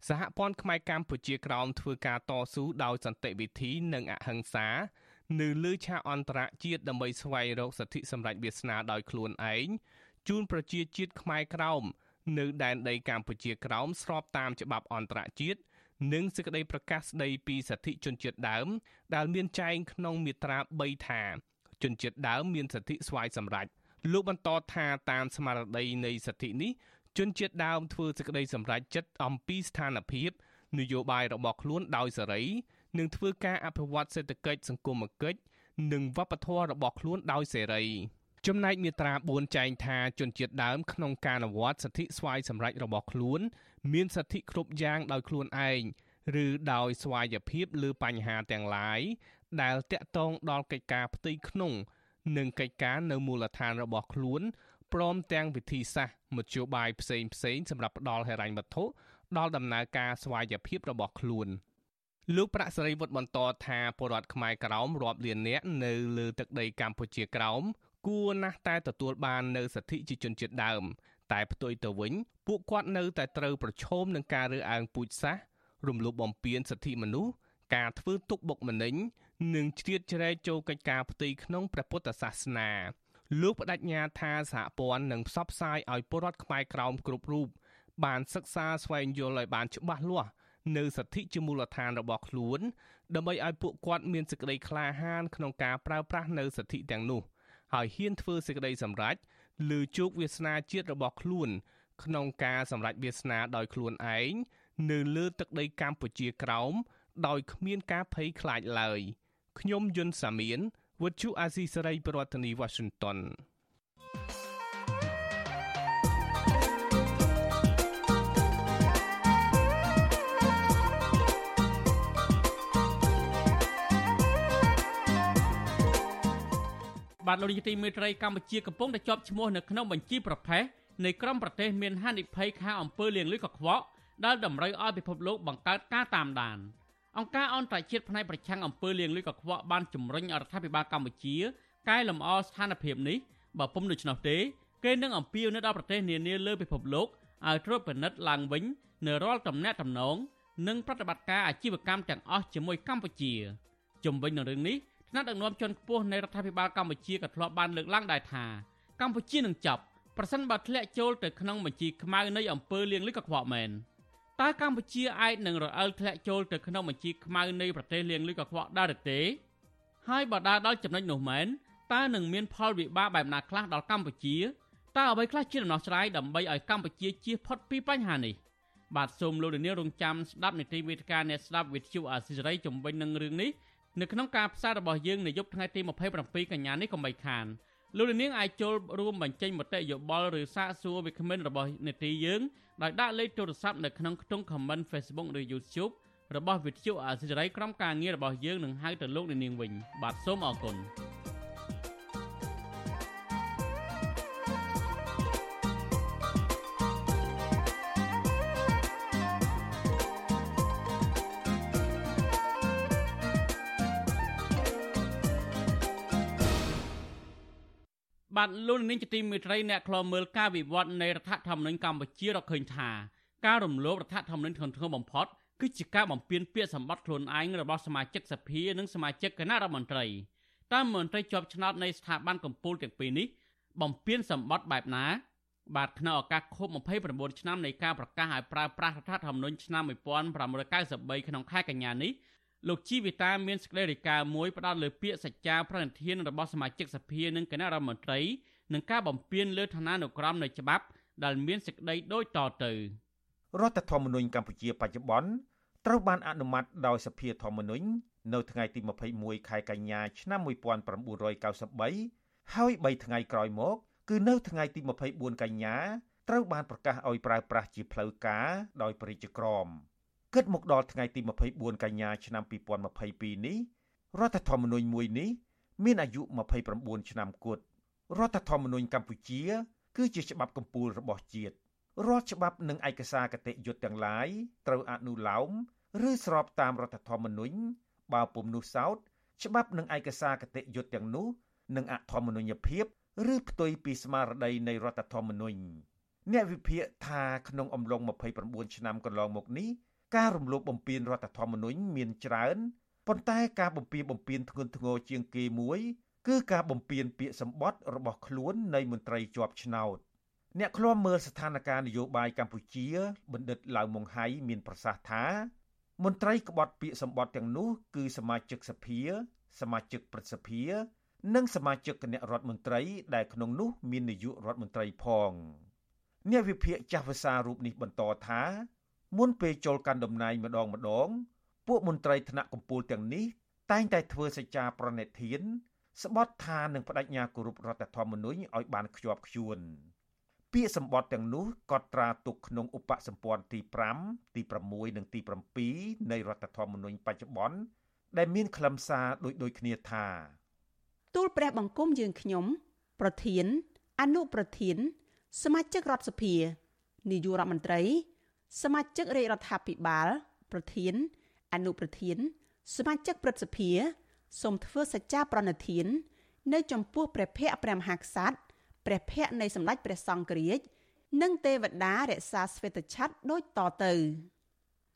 សហព័ន្ធខ្មែរកម្ពុជាក្រោមធ្វើការតស៊ូដោយសន្តិវិធីនិងអហិង្សានៅលើឆាកអន្តរជាតិដើម្បីស្វែងរកសិទ្ធិសម្រេចវាសនាដោយខ្លួនឯងជូនប្រជាជាតិខ្មែរក្រោមនៅដែនដីកម្ពុជាក្រោមស្របតាមច្បាប់អន្តរជាតិ និងសេចក្តីប្រកាសស្តីពីសិទ្ធិជនជាតិដើម ដែលមានចែងក្នុងមាត្រា3ថាជនជាតិដើមមានសិទ្ធិស្វ័យសម្រេចលោកបន្តថាតាមស្មារតីនៃសិទ្ធិនេះជនជាតិដើមធ្វើសេចក្តីសម្រេចចិត្តអំពីស្ថានភាពនយោបាយរបស់ខ្លួនដោយសេរីនិងធ្វើការអភិវឌ្ឍសេដ្ឋកិច្ចសង្គមគិច្ចនិងវប្បធម៌របស់ខ្លួនដោយសេរីចំណែកមាត្រា4ចែងថាជនជាតិដើមក្នុងការអនុវត្តសិទ្ធិស្វ័យសម្រេចរបស់ខ្លួន មានសិទ្ធិគ្រប់យ៉ាងដោយខ្លួនឯងឬដោយស្វ័យភាពលើបញ្ហាទាំងឡាយដែលតាក់ទងដល់កិច្ចការផ្ទៃក្នុង និងកិច្ចការនៅមូលដ្ឋានរបស់ខ្លួនព្រមទាំងវិធីសាស្ត្រមធ្យោបាយផ្សេងផ្សេងសម្រាប់ផ្ដល់ហិរញ្ញវត្ថុដល់ដំណើរការស្វ័យភាពរបស់ខ្លួនលោកប្រាក់សេរីវុឌ្ឍបន្តថាពលរដ្ឋខ្មែរក្រោមរាប់លាននាក់នៅលើទឹកដីកម្ពុជាក្រោមគួរណាស់តែទទួលបាននៅសិទ្ធិជាជនជាតិដើម តែផ្ទុយទៅវិញ ពួកគាត់នៅតែត្រូវប្រឈមនឹងការរើសអើងពូជសាសន៍រំលោភបំពានសិទ្ធិមនុស្សការធ្វើទុកបុកម្នេញនិងជ្រៀតជ្រែកចូលកិច្ចការផ្ទៃក្នុងព្រះពុទ្ធសាសនាលោកបដិញ្ញាថាសហព័ន្ធនឹងផ្សព្វផ្សាយឲ្យពលរដ្ឋខ្មែរក្រោមគ្រប់រូបបានសិក្សាស្វែងយល់ឲ្យបានច្បាស់លាស់នៅសិទ្ធិជាមូលដ្ឋានរបស់ខ្លួន ដើម្បីឲ្យពួកគាត់មានសេចក្តីក្លាហានក្នុងការប្រើប្រាស់នៅសិទ្ធិទាំងនោះ ហើយហ៊ានធ្វើសេចក្តីសម្រេច លើជោគវាសនាជាតិរបស់ខ្លួន ក្នុងការសម្រេចវាសនាដោយខ្លួនឯងនៅលើទឹកដីកម្ពុជាក្រោមដោយគ្មានការភ័យខ្លាចឡើយខ្ញុំយុនសាមៀនវុទ្ធុអាស៊ីសេរីប្រធានាធិបតី Washington បាទលោកនាយកទីមេត្រីកម្ពុជាកំពុងតែជាប់ឈ្មោះនៅក្នុងបញ្ជីប្រភេទនៃក្រុមប្រទេសមានហានិភ័យខាងអំពើលាងលុយកខ្វក់ដែលតម្រូវឲ្យពិភពលោកបង្កើតការតាមដានអង្គការអន្តរជាតិផ្នែកប្រឆាំងអំពើលាងលុយកខ្វក់បានជំរុញរដ្ឋាភិបាលកម្ពុជាកែលម្អស្ថានភាពនេះបើពុំដូច្នោះទេគេនឹងអំពាវនាវដល់ប្រទេសនានាលើពិភពលោកឲ្យត្រួតពិនិត្យឡើងវិញនៅរាល់តំណែងតំណងនិងប្រតិបត្តិការអាជីវកម្មទាំងអស់ជាមួយកម្ពុជាជំវិញនឹងរឿងនេះ ថ្នាក់ដឹកនាំជាន់ខ្ពស់នៃរដ្ឋាភិបាលកម្ពុជាក៏ធ្លាប់បានលើកឡើងដែរថាកម្ពុជានឹងចាប់ប្រសិនបើធ្លាក់ចូលទៅក្នុងបញ្ជីខ្មៅនៃអំពើលាងលុយកខ្វក់មែនតើកម្ពុជាអាចនឹងរអិលធ្លាក់ចូលទៅក្នុងបញ្ជីខ្មៅនៃប្រទេសលាងលុយកខ្វក់ដែរឬទេហើយបើដើរដល់ចំណុចនោះមែនតើនឹងមានផលវិបាកបែបណាខ្លះដល់កម្ពុជាតើអ្វីខ្លះជាដំណោះស្រាយដើម្បីឲ្យកម្ពុជាជៀសផុតពីបញ្ហានេះបាទសូមលោកលានរងចាំស្ដាប់នីតិវិទ្យាអ្នកស្ដាប់វិទ្យុអាស៊ីសេរីជំវិញនឹងរឿងនេះ នៅក្នុងការផ្សាយរបស់យើងនៅយប់ថ្ងៃទី27កញ្ញានេះកុំបីខានលោកនាងអាចចូលរួមបញ្ចេញមតិយោបល់ឬសាកសួរវាគ្មិនរបស់នេតិយើងដោយដាក់លេខទូរស័ព្ទនៅក្នុងខ្ទង់ comment Facebook ឬ YouTube របស់វិទ្យុអាស៊ីសេរីក្រុមការងាររបស់យើងនឹងហៅទៅលោកនាងវិញបាទសូមអរគុណ បាទលោកនាងជាទីមេត្រីអ្នកខ្លោមើលការវិវត្តនៃរដ្ឋធម្មនុញ្ញកម្ពុជារកឃើញថាការរំលោភរដ្ឋធម្មនុញ្ញធ្ងន់ធ្ងរបំផុតគឺជាការបំពានពាក្យសម្បត្តិខ្លួនឯងរបស់សមាជិកសភានិងសមាជិកគណៈរដ្ឋមន្ត្រីតាមមន្ត្រីជាប់ឆ្នោតនៃស្ថាប័នកម្ពុជាទាំងពីរនេះបំពានសម្បត្តិបែបណា បាទក្នុងឱកាសខួប29ឆ្នាំនៃការប្រកាសឲ្យប្រើប្រាស់រដ្ឋធម្មនុញ្ញឆ្នាំ1993ក្នុងខែកញ្ញានេះ លោកជីវិតាមានសេចក្តីរាយការណ៍មួយផ្ដោតលើពាក្យសច្ចាប្រណិធានរបស់សមាជិកសភានិងគណៈរដ្ឋមន្ត្រីនឹងការបំពានលើឋានានុក្រមនៃច្បាប់ដែលមានសេចក្តីដូចតទៅរដ្ឋធម្មនុញ្ញកម្ពុជាបច្ចុប្បន្នត្រូវបានអនុម័តដោយសភាធម្មនុញ្ញនៅថ្ងៃទី21ខែកញ្ញាឆ្នាំ1993ហើយ3ថ្ងៃក្រោយមក គឺនៅថ្ងៃទី24កញ្ញាត្រូវបានប្រកាសឲ្យប្រើប្រាស់ជាផ្លូវការដោយប្រជាក្រម។ គិតមកដល់ថ្ងៃទី24កញ្ញាឆ្នាំ2022នេះរដ្ឋធម្មនុញ្ញមួយនេះមានអាយុ29ឆ្នាំគត់រដ្ឋធម្មនុញ្ញកម្ពុជា គឺជាច្បាប់កម្ពុជារបស់ជាតិរាល់ច្បាប់និងឯកសារគតិយុត្តទាំងឡាយត្រូវអនុលោមឬស្របតាមរដ្ឋធម្មនុញ្ញបើពុំនោះសោតច្បាប់និងឯកសារគតិយុត្តទាំងនោះនឹងអធម្មនុញ្ញភាពឬផ្ទុយពីស្មារតីនៃរដ្ឋធម្មនុញ្ញអ្នកវិភាគថាក្នុងអំឡុង29ឆ្នាំកន្លងមកនេះ ការរំលោភបំពានរដ្ឋធម្មនុញ្ញមានច្រើនប៉ុន្តែការបំពានបំពានធ្ងន់ធ្ងរជាងគេមួយ គឺការបំពានពាក្យសម្បត្តិរបស់ខ្លួននៃមន្ត្រីជាប់ឆ្នោតអ្នកឃ្លាំមើលស្ថានភាពនយោបាយកម្ពុជាបណ្ឌិតឡាវម៉ុងហៃមានប្រសាសន៍ថាមន្ត្រីក្បត់ពាក្យសម្បត្តិទាំងនោះគឺសមាជិកសភា សមាជិកព្រឹទ្ធសភានិងសមាជិកគណៈរដ្ឋមន្ត្រីដែលក្នុងនោះ មាននាយករដ្ឋមន្ត្រីផងអ្នកវិភាគចាស់ភាសារូបនេះបន្តថា មុនពេលចូលកាន់តំណែងម្ដងម្ដង ពួកមន្ត្រីថ្នាក់កម្ពុជាទាំងនេះតែងតែធ្វើសច្ចាប្រណិធាន ស្បត់ថានឹងបដិញ្ញាគោរពរដ្ឋធម្មនុញ្ញឲ្យបានខ្ជាប់ខ្ជួនពាក្យសម្បត្តិទាំងនោះកត់ត្រាទុកក្នុងឧបសម្ព័ន្ធទី5ទី6និងទី7នៃរដ្ឋធម្មនុញ្ញបច្ចុប្បន្នដែលមានខ្លឹមសារដូចដូចគ្នាថាទូលព្រះបង្គំយើងខ្ញុំប្រធាន អនុប្រធាន សមាជិករដ្ឋសភានាយករដ្ឋមន្ត្រី សមាជិករាជរដ្ឋាភិបាល ប្រធាន អនុប្រធាន សមាជិកព្រឹទ្ធសភាសូមធ្វើសច្ចាប្រណិធាន នៅចំពោះព្រះភ័ក្ត្រព្រះមហាក្សត្រព្រះភ័ក្ត្រនៃសម្ដេចព្រះសង្ឃរាជនិងទេវតារក្សាស្វេតឆ័ត្រដូចតទៅ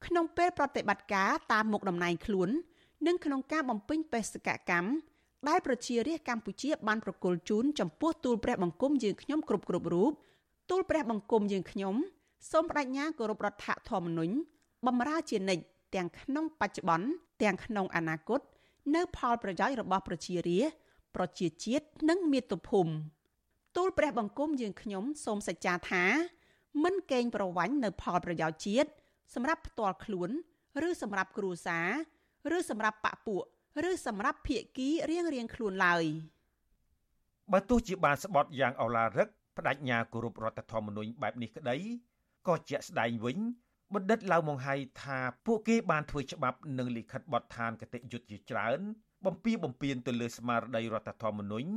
ក្នុងពេលប្រតិបត្តិការតាមមុខតំណែងខ្លួន និងក្នុងការបំពេញបេសកកម្មដែលប្រជារាស្ត្រកម្ពុជាបានប្រគល់ជូនចំពោះទូលព្រះបង្គំយើងខ្ញុំគ្រប់គ្រប់រូបទូលព្រះបង្គំយើងខ្ញុំ សូមបដិញ្ញាគោរពរដ្ឋធម្មនុញ្ញបំរើជានិច្ចទាំងក្នុងបច្ចុប្បន្នទាំងក្នុងអនាគត នៅ ផលប្រយោជន៍របស់ប្រជារាស្ត្រប្រជាជាតិនិងមាតុភូមិទូលព្រះបង្គំយើងខ្ញុំសូមសច្ចាថាមិនកេងប្រវ័ញ្ចនៅផលប្រយោជន៍ជាតិសម្រាប់ផ្ទាល់ខ្លួន ឬសម្រាប់គ្រួសារឬសម្រាប់បពពួកឬសម្រាប់ភៀកគីរៀងរៀងខ្លួនឡើយបើទោះជាបានស្បត់យ៉ាងអឡារឹកបដិញ្ញាគោរពរដ្ឋធម្មនុញ្ញបែបនេះក្តី ក៏ជាក់ស្ដែងវិញបណ្ឌិតឡៅម៉ុងហៃថាពួកគេបានធ្វើច្បាប់និងលិខិតបទដ្ឋានគតិយុត្តជាច្រើន បំពីបំពេញទៅលើស្មារតីរដ្ឋធម្មនុញ្ញ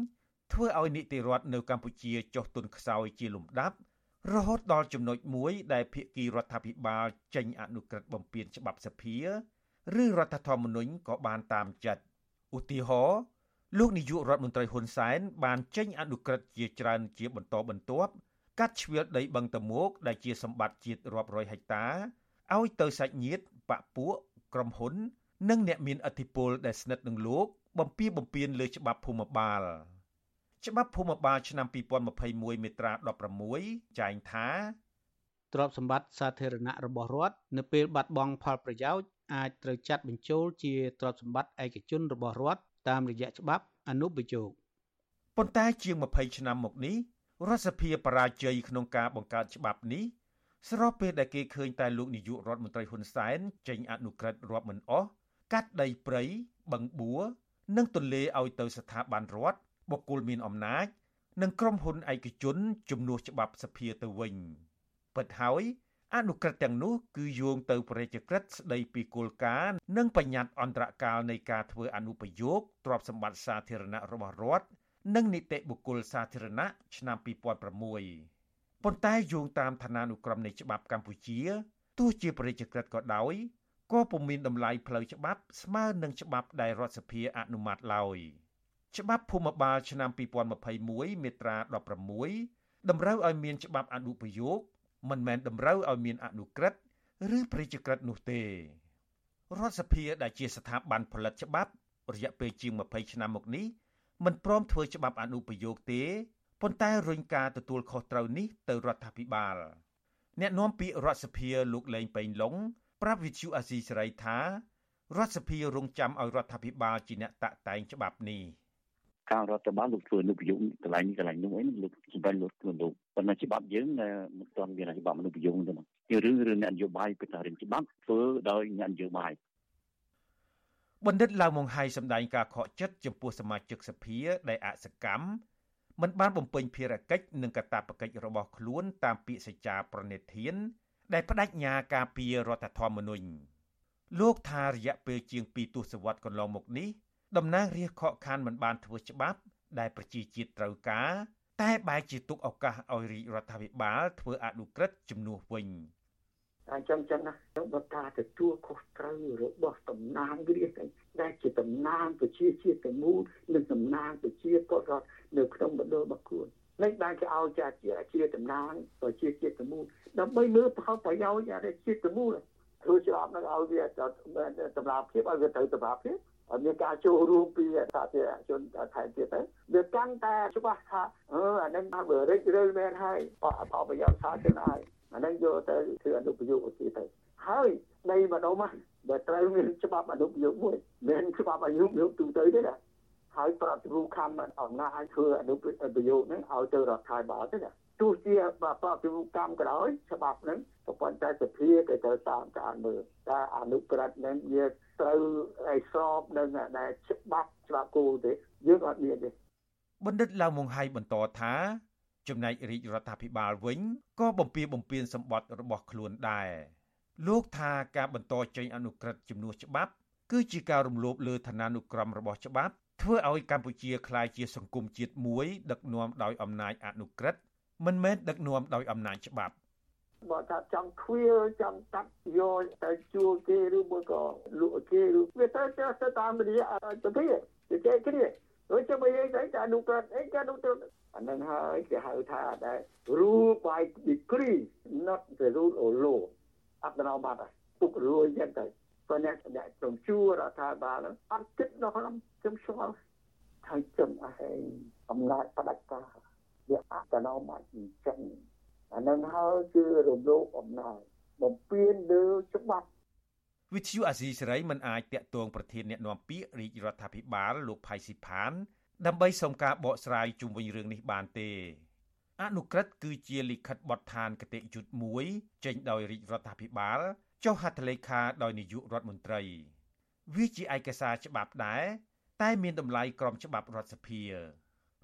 ធ្វើឲ្យនីតិរដ្ឋនៅកម្ពុជាចុះទុនខ្សោយជាលំដាប់រហូតដល់ចំណុចមួយដែលភាគីរដ្ឋាភិបាលចេញអនុក្រឹត្យបំពេញច្បាប់សភាឬរដ្ឋធម្មនុញ្ញក៏បានតាមចិត្តឧទាហរណ៍លោកនាយករដ្ឋមន្ត្រីហ៊ុនសែនបានចេញអនុក្រឹត្យជាច្រើនជាបន្តបន្ទាប់ កាត់ជ្រៀលដីបឹងតមោកដែលជាសម្បត្តិជាតិរាប់រយហិកតាឲ្យទៅសាច់ញាតិបពពួកក្រុមហ៊ុន និងអ្នកមានឥទ្ធិពលដែលស្និទ្ធនឹងលោក បំពីបំពេញលើច្បាប់ភូមិបាលច្បាប់ភូមិបាលឆ្នាំ2021មាត្រា16ចែងថាទ្រព្យសម្បត្តិសាធារណៈរបស់រដ្ឋនៅពេលបាត់បង់ផលប្រយោជន៍អាចត្រូវចាត់បញ្ចូលជាទ្រព្យសម្បត្តិឯកជនរបស់រដ្ឋតាមរយៈច្បាប់អនុប្រយោគប៉ុន្តែជាង20ឆ្នាំមកនេះ រដ្ឋសភាបរាជ័យក្នុងការបង្កើតច្បាប់នេះស្របពេលដែលគេឃើញតែលោកនាយករដ្ឋមន្ត្រីហ៊ុនសែនចេញអនុក្រឹត្យរាប់មិនអស់កាត់ដីព្រៃបឹងបួរនិងទន្លេឲ្យទៅស្ថាប័នរដ្ឋបុគ្គលមានអំណាច និងក្រុមហ៊ុនឯកជនជំនួសច្បាប់សភាទៅវិញពិតហើយអនុក្រឹត្យទាំងនោះគឺយោងទៅប្រជាក្រិតស្ដីពីគោលការណ៍និងបញ្ញត្តិអន្តរកាលនៃការធ្វើអនុប្រយោគទ្រព្យសម្បត្តិសាធារណៈរបស់រដ្ឋ និងនីតិបុគ្គលសាធារណៈឆ្នាំ2006ប៉ុន្តែយោងតាមឋានានុក្រមនៃច្បាប់កម្ពុជាទោះជាប្រជាក្រិតក៏ដោយក៏ពុំមានតម្លៃផ្លូវច្បាប់ស្មើនឹងច្បាប់ដែលរដ្ឋសភាអនុម័តឡើយច្បាប់ភូមិបាលឆ្នាំ2021មាត្រា16តម្រូវឲ្យមានច្បាប់អនុប្រយោគមិនមែនតម្រូវឲ្យមានអនុក្រឹត្យឬប្រជាក្រិតនោះទេរដ្ឋសភាដែលជាស្ថាប័នផលិតច្បាប់រយៈពេលជាង20ឆ្នាំមកនេះ មិនព្រមធ្វើច្បាប់អនុប្រយោគទេប៉ុន្តែរុញការទទួលខុសត្រូវនេះទៅរដ្ឋាភិបាលអ្នកនាំពាក្យរដ្ឋសភាលោកលេងប៉េងឡុងប្រាប់វិទ្យុអាស៊ីសេរីថារដ្ឋសភារងចាំឲ្យរដ្ឋាភិបាលជាអ្នកតាក់តែងច្បាប់នេះខាងរដ្ឋបាលលោកធ្វើអនុប្រយោគកន្លែងនេះកន្លែងនោះអីលោកសម្រាប់លោកខ្លួនលោកប៉ុន្តែច្បាប់យើងមិនទាន់មានច្បាប់អនុប្រយោគទេមកជារឿងរឿងអ្នកនយោបាយពីតារឿងច្បាប់ធ្វើដោយអ្នកនយោបាយ បណ្ឌិតឡាវម៉ុងហៃសម្ដែងការខកចិត្តចំពោះសមាជិកសភាដែលអសកម្មមិនបានបំពេញភារកិច្ចនិងកាតព្វកិច្ចរបស់ខ្លួនតាមពាក្យសច្ចាប្រណិធាន ដែលបដិញ្ញាការពាររដ្ឋធម្មនុញ្ញលោកថារយៈពេលជាង2ទសវត្សរ៍កន្លងមកនេះតំណាងរាស្ត្រខកខានមិនបានធ្វើច្បាប់ដែលប្រជាជាតិត្រូវការ តែបែរជាទុកឱកាសឲ្យរាជរដ្ឋាភិបាលធ្វើអនុក្រឹត្យជំនួសវិញ អញ្ចឹងចឹងណាបើការទទួលខុសត្រូវរបស់តំណាងរាស្ត្រដែលជាតំណាងប្រជាជាតិទាំងមូលនិងតំណាងប្រជាពលរដ្ឋនៅក្នុងមណ្ឌលរបស់ខ្លួននេះបានគេឲ្យជាជាតំណាងប្រជាជាតិទាំងមូលដើម្បីលើផលប្រយោជន៍អាជាតិទាំងមូលធ្វើច្រប់នឹងឲ្យវាតម្លាភាពឲ្យវាត្រូវតម្លាភាពមានការចូលរួមពីសាធារណជនថែមទៀតទៅវាកាន់តែច្បាស់ថាអឺអានឹងថាបើរិចរើមែនហើយអបអបប្រយោជន៍សាធារណៈហើយ អានឹងយកទៅធ្វើអនុប្រយោគទៀតទៅហើយនៃម្ដុំហ្នឹងបើត្រូវមានច្បាប់អនុប្រយោគមួយមិនច្បាប់អនុប្រយោគទូទៅទេណាហើយប្រតិរូបខំអំណាចឲ្យធ្វើអនុប្រយោគហ្នឹងឲ្យទៅរដ្ឋាភិបាលទេណាទោះជាប្រតិរូបកម្មក៏ដោយច្បាប់ហ្នឹងក៏ប៉ុន្តែសភាគេត្រូវតាមការមើលតែអនុក្រឹត្យហ្នឹងវាត្រូវឲ្យស្របនឹងដែលច្បាប់ច្បាប់គោលទេយើងអត់មានទេបណ្ឌិតឡាវម៉ុងហៃបន្តថា ចំណែករាជរដ្ឋាភិបាលវិញក៏បំពៀបំពៀនសម្បត្តិរបស់ខ្លួនដែរលោកថាការបន្តចេញអនុក្រឹត្យជំនួសច្បាប់ គឺជាការរំលោភលើឋានានុក្រមរបស់ច្បាប់ធ្វើឲ្យកម្ពុជាក្លាយជាសង្គមជាតិមួយ ដឹកនាំដោយអំណាចអនុក្រឹត្យមិនមែនដឹកនាំដោយអំណាចច្បាប់បើថាចង់ខ្វៀលចង់កាត់យកទៅជួលគេឬមួយក៏លក់គេឬវាទៅទៅតាមរយៈទៅវាគេគ្នា ដូចជាបើយើងទៅតែនោះក៏អីក៏នោះទៅអានឹងហើយគេហៅថាដែរ rule by decree not the rule of law អត់ដល់បាត់ហើយពុករួយចឹងទៅព្រោះអ្នកដែលត្រង់ជួរដ្ឋាភិបាលអត់គិតដល់ខ្ញុំខ្ញុំឆ្ងល់ហើយចំអហេអំណាចផ្ដាច់ការវាអត់ដល់មកអញ្ចឹងអានឹងហើយគឺរំលោភអំណាចបំពេញលើច្បាប់ វិទ្យុអាស៊ីសេរីមិនអាចតាក់ទងប្រធានអ្នកនាំពាក្យរាជរដ្ឋាភិបាលលោកផៃស៊ីផាន ដើម្បីសុំការបកស្រាយជុំវិញរឿងនេះបានទេ អនុក្រឹត្យគឺជាលិខិតបទដ្ឋានគតិយុត្តមួយចេញដោយរាជរដ្ឋាភិបាលចុះហត្ថលេខាដោយនាយករដ្ឋមន្ត្រី វាជាឯកសារច្បាប់ដែរតែមានតម្លៃក្រមច្បាប់រដ្ឋសភា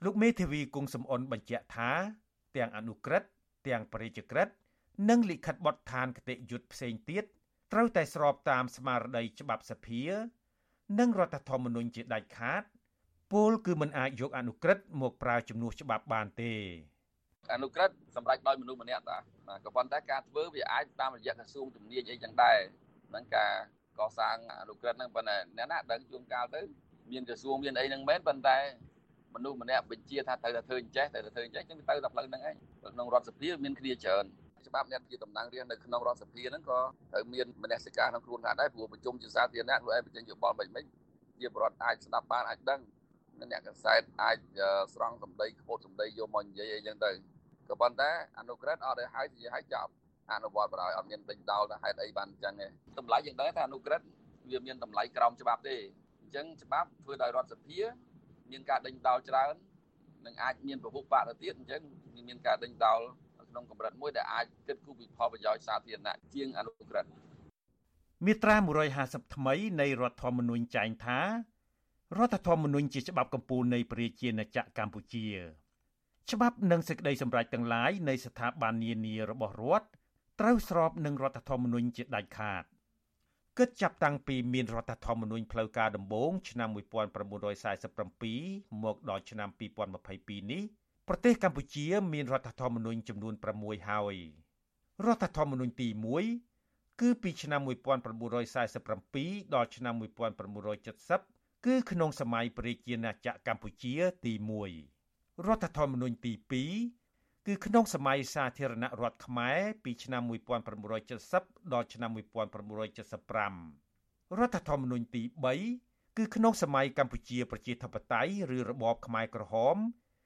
លោកមេធាវីគង់សំអនបញ្ជាក់ថា ទាំងអនុក្រឹត្យទាំងបរិយាក្រឹត្យនិងលិខិតបទដ្ឋានគតិយុត្តផ្សេងទៀត ត្រូវតែស្របតាមស្មារតីច្បាប់សភា និងរដ្ឋធម្មនុញ្ញជាដាច់ខាតពលគឺមិនអាចយកអនុក្រឹត្យមកប្រើជំនួសច្បាប់បានទេអនុក្រឹត្យសម្រាប់ដោយមនុស្សម្នាក់តាក៏ប៉ុន្តែការធ្វើវាអាចតាមរយៈក្រសួងជំនាញអីចឹងដែរហ្នឹងការកសាងអនុក្រឹត្យហ្នឹងប៉ុន្តែអ្នកណាដឹងជួនកាលទៅមានក្រសួងមានអីហ្នឹងមែនប៉ុន្តែមនុស្សម្នាក់បញ្ជាថាត្រូវតែធ្វើអញ្ចេះត្រូវតែធ្វើអញ្ចេះចឹងទៅតែផ្លូវហ្នឹងឯងក្នុងរដ្ឋសភាមានគ្នាច្រើន ច្បាប់អ្នកជាតំណាងរាស្ត្រនៅក្នុងរដ្ឋសភាហ្នឹងក៏ត្រូវមានមនសិការក្នុងខ្លួនថាដែរព្រោះប្រជុំជាសាធារណៈខ្លួនឯងបញ្ចេញយោបល់មិនមិនជាបរដ្ឋអាចស្ដាប់បានអាចដឹងអ្នកកសែតអាចស្រង់សម្ដីខ្ពត់សម្ដីយកមកនិយាយអីចឹងទៅក៏ប៉ុន្តែអនុក្រឹត្យអត់ឲ្យហើយនិយាយឲ្យចប់អនុវត្តបណ្ដោយអត់មានដេញដោលថាហេតុអីបានអញ្ចឹងទេតម្លៃយើងដឹងថាអនុក្រឹត្យវាមានតម្លៃក្រោមច្បាប់ទេអញ្ចឹងច្បាប់ធ្វើដោយរដ្ឋសភាមានការដេញដោលច្រើននឹងអាចមានពហុបកទៅទៀតអញ្ចឹងមានការដេញដោល ក្នុងកម្រិតមួយដែលអាចគិតគូរពីផលប្រយោជន៍សាធារណៈជាងអនុក្រឹត្យមាត្រា150ថ្មីនៃរដ្ឋធម្មនុញ្ញចែងថារដ្ឋធម្មនុញ្ញជាច្បាប់កម្ពុជានៃប្រជាណាចក្រកម្ពុជា ច្បាប់និងសេចក្តីសម្រេចទាំងឡាយនៃស្ថាប័ននានារបស់រដ្ឋត្រូវស្របនឹងរដ្ឋធម្មនុញ្ញជាដាច់ខាតគិតចាប់តាំងពីមានរដ្ឋធម្មនុញ្ញផ្លូវការដំបូងឆ្នាំ1947មកដល់ឆ្នាំ2022នេះ ប្រទេសកម្ពុជាមានរដ្ឋធម្មនុញ្ញចំនួន6ហើយរដ្ឋធម្មនុញ្ញទី1គឺពីឆ្នាំ1947ដល់ឆ្នាំ1970គឺក្នុងសម័យប្រជាណាចក្រកម្ពុជាទី1រដ្ឋធម្មនុញ្ញទី2គឺក្នុងសម័យសាធារណរដ្ឋខ្មែរពីឆ្នាំ1970ដល់ឆ្នាំ1975រដ្ឋធម្មនុញ្ញទី3គឺក្នុងសម័យកម្ពុជាប្រជាធិបតេយ្យឬរបបខ្មែរក្រហម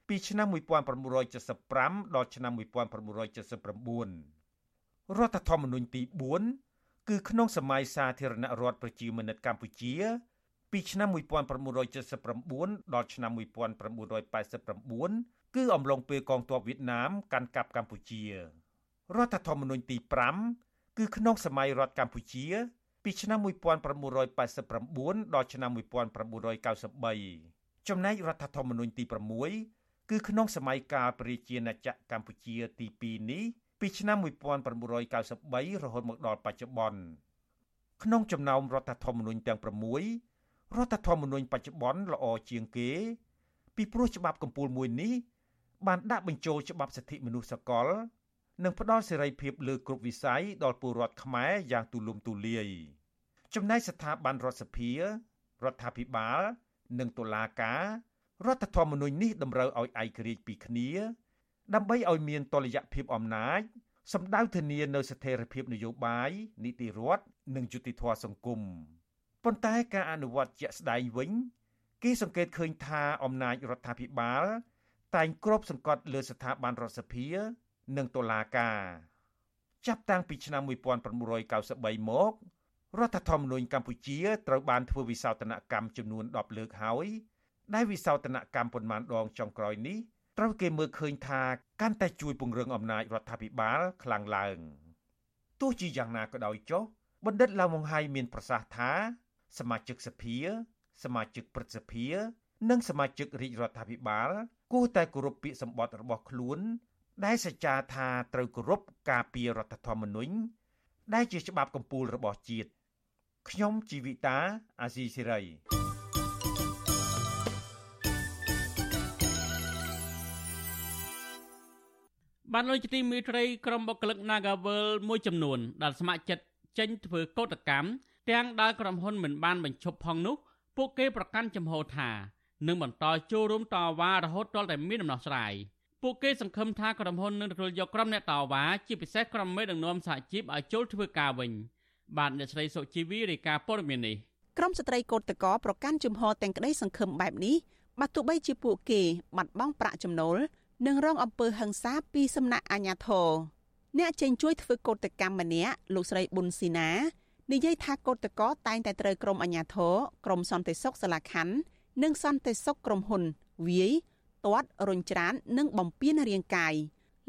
ពីឆ្នាំ1975ដល់ឆ្នាំ1979រដ្ឋធម្មនុញ្ញទី4គឺក្នុងសម័យសាធារណរដ្ឋប្រជាមានិតកម្ពុជា ពីឆ្នាំ1979ដល់ឆ្នាំ1989គឺអំឡុងពេលកងទ័ពវៀតណាមកាន់កាប់កម្ពុជារដ្ឋធម្មនុញ្ញទី5គឺក្នុងសម័យរដ្ឋកម្ពុជា ពីឆ្នាំ1989ដល់ឆ្នាំ1993ចំណែករដ្ឋធម្មនុញ្ញទី6 គឺក្នុងសម័យកាលប្រជាណាចក្រកម្ពុជាទី2នេះពីឆ្នាំ1993រហូតមកដល់បច្ចុប្បន្នក្នុងចំណោមរដ្ឋធម្មនុញ្ញទាំង6រដ្ឋធម្មនុញ្ញបច្ចុប្បន្នល្អជាងគេ ពីព្រោះច្បាប់កម្ពុជាមួយនេះបានដាក់បញ្ចូលច្បាប់សិទ្ធិមនុស្សសកល និងផ្ដល់សេរីភាពលើគ្រប់វិស័យដល់ពលរដ្ឋខ្មែរយ៉ាងទូលំទូលាយចំណែកស្ថាប័នរដ្ឋសភារដ្ឋាភិបាល និងតុលាការ រដ្ឋធម្មនុញ្ញនេះតម្រូវឲ្យឯករាជ្យពីគ្នា ដើម្បីឲ្យមានតុល្យភាពអំណាចសម្ដៅធានានៅស្ថិរភាពនយោបាយនីតិរដ្ឋនិងយុតិធធម៌សង្គមប៉ុន្តែការអនុវត្តជាក់ស្ដែងវិញគេសង្កេតឃើញថាអំណាចរដ្ឋាភិបាល តែងគ្របសង្កត់លើស្ថាប័នរដ្ឋសភា និងតុលាការ ចាប់តាំងពីឆ្នាំ1993មករដ្ឋធម្មនុញ្ញកម្ពុជាត្រូវបានធ្វើវិសោធនកម្មចំនួន10លើកហើយ ដែលវិសោធនកម្មប៉ុន្មានដងចុងក្រោយនេះត្រូវគេមើលឃើញថាកាន់តែជួយពង្រឹងអំណាចរដ្ឋាភិបាលខ្លាំងឡើងទោះជាយ៉ាងណាក៏ដោយចុះបណ្ឌិតឡាវម៉ុងហៃមានប្រសាសន៍ថា សមាជិកសភា សមាជិកព្រឹទ្ធសភា និងសមាជិករាជរដ្ឋាភិបាលគួរតែគោរពពាក្យសម្បត្តិរបស់ខ្លួន ដែលសច្ចាថាត្រូវគោរពការពាររដ្ឋធម្មនុញ្ញដែលជាច្បាប់កម្ពុជារបស់ជាតិខ្ញុំជីវិតាអាស៊ីសេរី បានលោកជាទីមេត្រីក្រុមបុគ្គលិក Nagavel មួយចំនួនដែលស្ម័គ្រចិត្តចេញធ្វើកោតកម្មទាំងដែលក្រុមហ៊ុនមិនបានបញ្ឈប់ផងនោះពួកគេប្រកាន់ចំហថានឹងបន្តចូលរួមតវ៉ារហូតទាល់តែមានដំណោះស្រាយពួកគេសង្ឃឹមថាក្រុមហ៊ុននឹងទទួលយកក្រុមអ្នកតវ៉ាជាពិសេសក្រុមមេដឹកនាំសហជីពឲ្យចូលធ្វើការវិញបាទអ្នកស្រីសុជីវីរាយការណ៍ព័ត៌មាននេះក្រមស្ត្រីកោតតកប្រកាន់ជំហរទាំងក្តីសង្ឃឹមបែបនេះបើទោះបីជាពួកគេបាត់បង់ប្រាក់ចំណូល និងរងអំពើហិង្សាពីសំណាក់អាជ្ញាធរអ្នកចេញជួយធ្វើកោតកម្មម្នាក់លោកស្រីប៊ុនស៊ីណានិយាយថាកោតកោតែងតែត្រូវក្រុមអាជ្ញាធរក្រុមសន្តិសុខសាលាខណ្ឌនិងសន្តិសុខក្រុមហ៊ុនវាយទាត់រុញច្រាននិងបំពេញរាងកាយ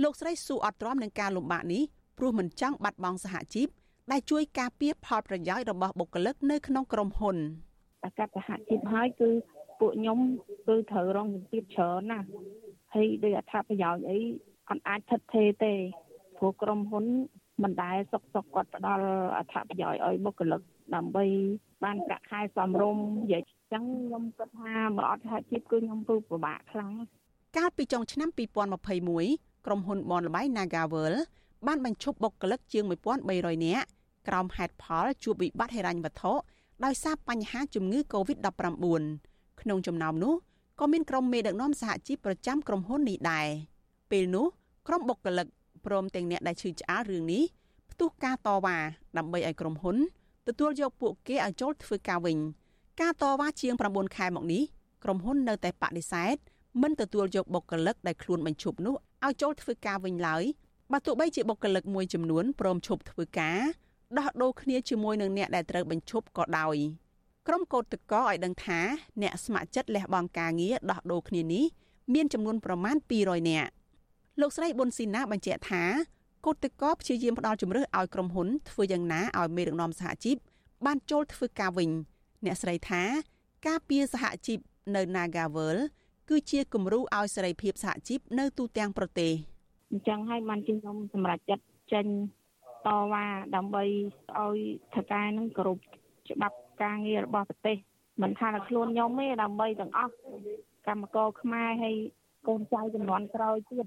លោកស្រីស៊ូអត់ទ្រាំនឹងការលំបាកនេះព្រោះមិនចង់បាត់បង់សហជីពដែលជួយការពារផលប្រយោជន៍របស់បុគ្គលិកនៅក្នុងក្រុមហ៊ុនតែកាត់សហជីពហើយគឺពួកខ្ញុំគឺត្រូវរងជំទាបច្រើនណាស់ ហើយដោយអត្ថប្រយោជន៍អីអត់អាចថិតថេរទេព្រោះក្រុមហ៊ុនមិនដែលសុកសុកគាត់ផ្ដល់អត្ថប្រយោជន៍ឲ្យបុគ្គលិកដើម្បីបានប្រាក់ខែសមរម្យនិយាយចឹងខ្ញុំគិតថាបើអត់សហជីពគឺខ្ញុំគឺពិបាកខ្លាំងកាលពីចុងឆ្នាំ2021ក្រុមហ៊ុនបនលបៃ Nagavel បានបញ្ឈប់បុគ្គលិកជាង1300នាក់ក្រោមហេតុផលជួបវិបត្តិហិរញ្ញវត្ថុដោយសារបញ្ហាជំងឺ Covid-19 ក្នុងចំណោមនោះ ក៏មានក្រុមមេដឹកនាំសហជីពប្រចាំក្រុមហ៊ុននេះដែរពេលនោះក្រុមបុគ្គលិកព្រមទាំងអ្នកដែលឈឺឆ្អាលរឿងនេះផ្ទុះការតវ៉ាដើម្បីឲ្យក្រុមហ៊ុនទទួលយកពួកគេឲ្យចូលធ្វើការវិញ ការតវ៉ាជាង9ខែមកនេះក្រុមហ៊ុននៅតែបដិសេធមិនទទួលយកបុគ្គលិកដែលខ្លួនបញ្ឈប់នោះឲ្យចូលធ្វើការវិញឡើយបើទោះបីជាបុគ្គលិកមួយចំនួនព្រមឈប់ធ្វើការដោះដូរគ្នាជាមួយនឹងអ្នកដែលត្រូវបញ្ឈប់ក៏ដោយ ក្រុមកោតតកឲ្យដឹងថាអ្នកស្ម័គ្រចិត្តលះបង់ការងារដោះដូរគ្នានេះមានចំនួនប្រមាណ200នាក់លោកស្រីប៊ុនស៊ីណាបញ្ជាក់ថាកោតតកព្យាយាមផ្ដល់ជំរឿសឲ្យក្រុមហ៊ុនធ្វើយ៉ាងណាឲ្យមេដឹកនាំសហជីពបានចូលធ្វើការវិញ អ្នកស្រីថាការពៀសហជីពនៅ Nagavel គឺជាគំរូឲ្យសេរីភាពសហជីពនៅទូទាំងប្រទេសអញ្ចឹងហើយបានជាខ្ញុំសម្រេចចិត្តចេញតវ៉ាដើម្បីឲ្យថកែនឹងគោរពច្បាប់ ការងាររបស់ប្រទេសមិនថាតែខ្លួនខ្ញុំទេដើម្បីទាំងអស់កម្មករខ្មែរហើយកូនចៅចំនួនក្រោយទៀត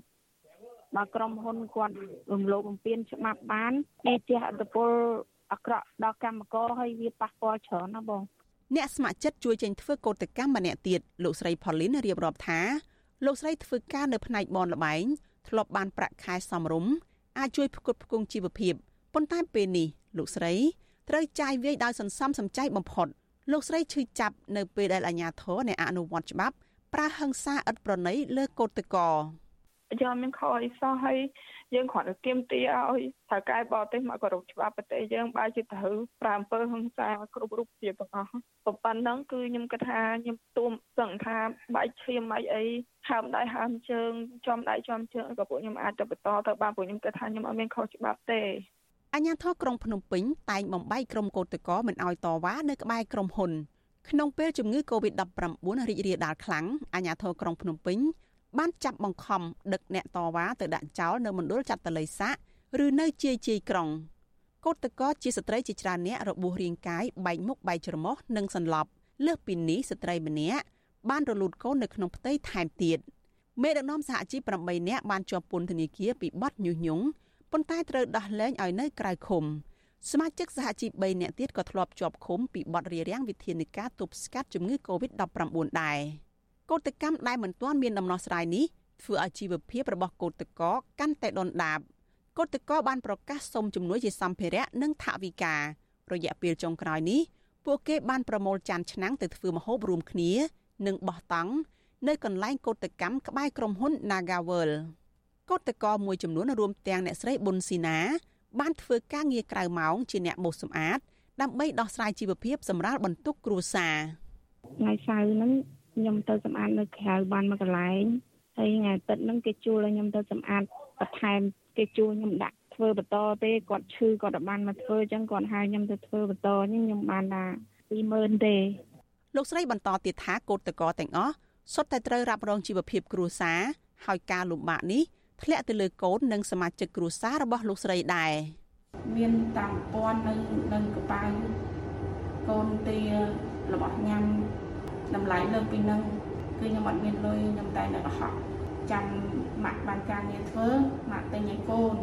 បើក្រុមហ៊ុនគាត់រំលោភបំពានច្បាប់បានវាជាអត្តពលអាក្រក់ដល់កម្មករហើយវាប៉ះពាល់ច្រើនណាបងអ្នកស្ម័គ្រចិត្តជួយចេញធ្វើកោតកម្មម្នាក់ទៀតលោកស្រីផូលីនរៀបរាប់ថាលោកស្រីធ្វើការនៅផ្នែកបនលបែងធ្លាប់បានប្រាក់ខែសមរម្យអាចជួយផ្គត់ផ្គង់ជីវភាពប៉ុន្តែពេលនេះលោកស្រី ត្រូវចាយវាយដោយសន្សំសំចៃបំផុតលោកស្រីឈឺចាប់នៅពេលដែលអាជ្ញាធរនៃអនុវត្តច្បាប់ប្រើហិង្សាឥតប្រណីលើកូតកោយើងមានខអីសោះហើយយើងគ្រាន់តែទៀមទាឲ្យត្រូវកែបរទេសមកគោរពច្បាប់ប្រទេសយើងបើជាត្រូវប្រើអំពើហិង្សាគ្រប់រូបភាពទាំងអស់ប៉ុណ្ណឹងគឺខ្ញុំគិតថាខ្ញុំទួមសង្ឃថាបែកឈាមបែកអីហើមដៃហើមជើងចំដៃចំជើងក៏ពួកខ្ញុំអាចទៅបន្តទៅបានពួកខ្ញុំគិតថាខ្ញុំអត់មានខុសច្បាប់ទេ អញ្ញាធរក្រុងភ្នំពេញតែងបំបីក្រុមកោតក្រមិនអោយតវ៉ានៅក្បែរក្រុមហ៊ុនក្នុងពេលជំងឺ Covid-19 រីករាលដាលខ្លាំងអាជ្ញាធរក្រុងភ្នំពេញបានចាប់បង្ខំដឹកអ្នកតវ៉ាទៅដាក់ចោលនៅមណ្ឌលចាត់តល័យស័កឬនៅជាយជាយក្រុងកូតកោជាស្ត្រីជាច្រើនអ្នករបួសរាងកាយបែកមុខបែកច្រមុះនិងសន្លប់លើសពីនេះស្ត្រីម្នាក់បានរលូតកូននៅក្នុងផ្ទៃថែមទៀតមេដឹកនាំសហជីព8នាក់បានជាប់ពន្ធនាគារពីបទញុះញង់ ប៉ុន្តែត្រូវដោះលែងឲ្យនៅក្រៅឃុំសមាជិកសហជីព3នាក់ទៀតក៏ធ្លាប់ជាប់ឃុំពីបទរារាំងវិធានការទប់ស្កាត់ជំងឺ Covid-19 ដែរកោតកម្មដែលមិនទាន់មានដំណោះស្រាយនេះធ្វើឲ្យជីវភាពរបស់កោតកោកាន់តែដុនដាបកោតកោបានប្រកាសសុំជំនួយជាសម្ភារៈនិងថវិការ យៈពេលចុងក្រោយនេះពួកគេបានប្រមូលចានឆ្នាំងទៅធ្វើម្ហូបរួមគ្នា និងបោះតង់នៅកន្លែងកោតកម្មក្បែរក្រុមហ៊ុន Nagavel កោតកោមួយចំនួនរួមទាំងអ្នកស្រីប៊ុនស៊ីណា បានធ្វើការងារក្រៅម៉ោងជាអ្នកបោសសម្អាតដើម្បីដោះស្រាយជីវភាពសម្រាប់បន្ទុកគ្រួសារថ្ងៃសៅរ៍ហ្នឹងខ្ញុំទៅសម្អាតនៅក្រៅបានមួយកន្លែងហើយថ្ងៃអាទិត្យហ្នឹងគេជួលឲ្យខ្ញុំទៅសម្អាតបន្ថែមគេជួលខ្ញុំដាក់ធ្វើបន្តទេគាត់ឈឺគាត់បានមកធ្វើអញ្ចឹងគាត់ហៅខ្ញុំទៅធ្វើបន្តខ្ញុំបានថា20000ទេលោកស្រីបន្តទៀតថាកូតតកទាំងអស់សុទ្ធតែត្រូវរ៉ាប់រងជីវភាពគ្រួសារហើយការលំបាកនេះ ធ្លាក់ទៅលើកូននិងសមាជិកគ្រួសាររបស់លោកស្រីដែរមានតាមពាន់នៅនឹងកប៉ៅកូនទារបស់ញ៉ាំតម្លៃលើពីនឹងគឺខ្ញុំអត់មានលុយខ្ញុំតែនៅកុហកចាំម៉ាក់បានការងារធ្វើម៉ាក់ទិញឲ្យកូន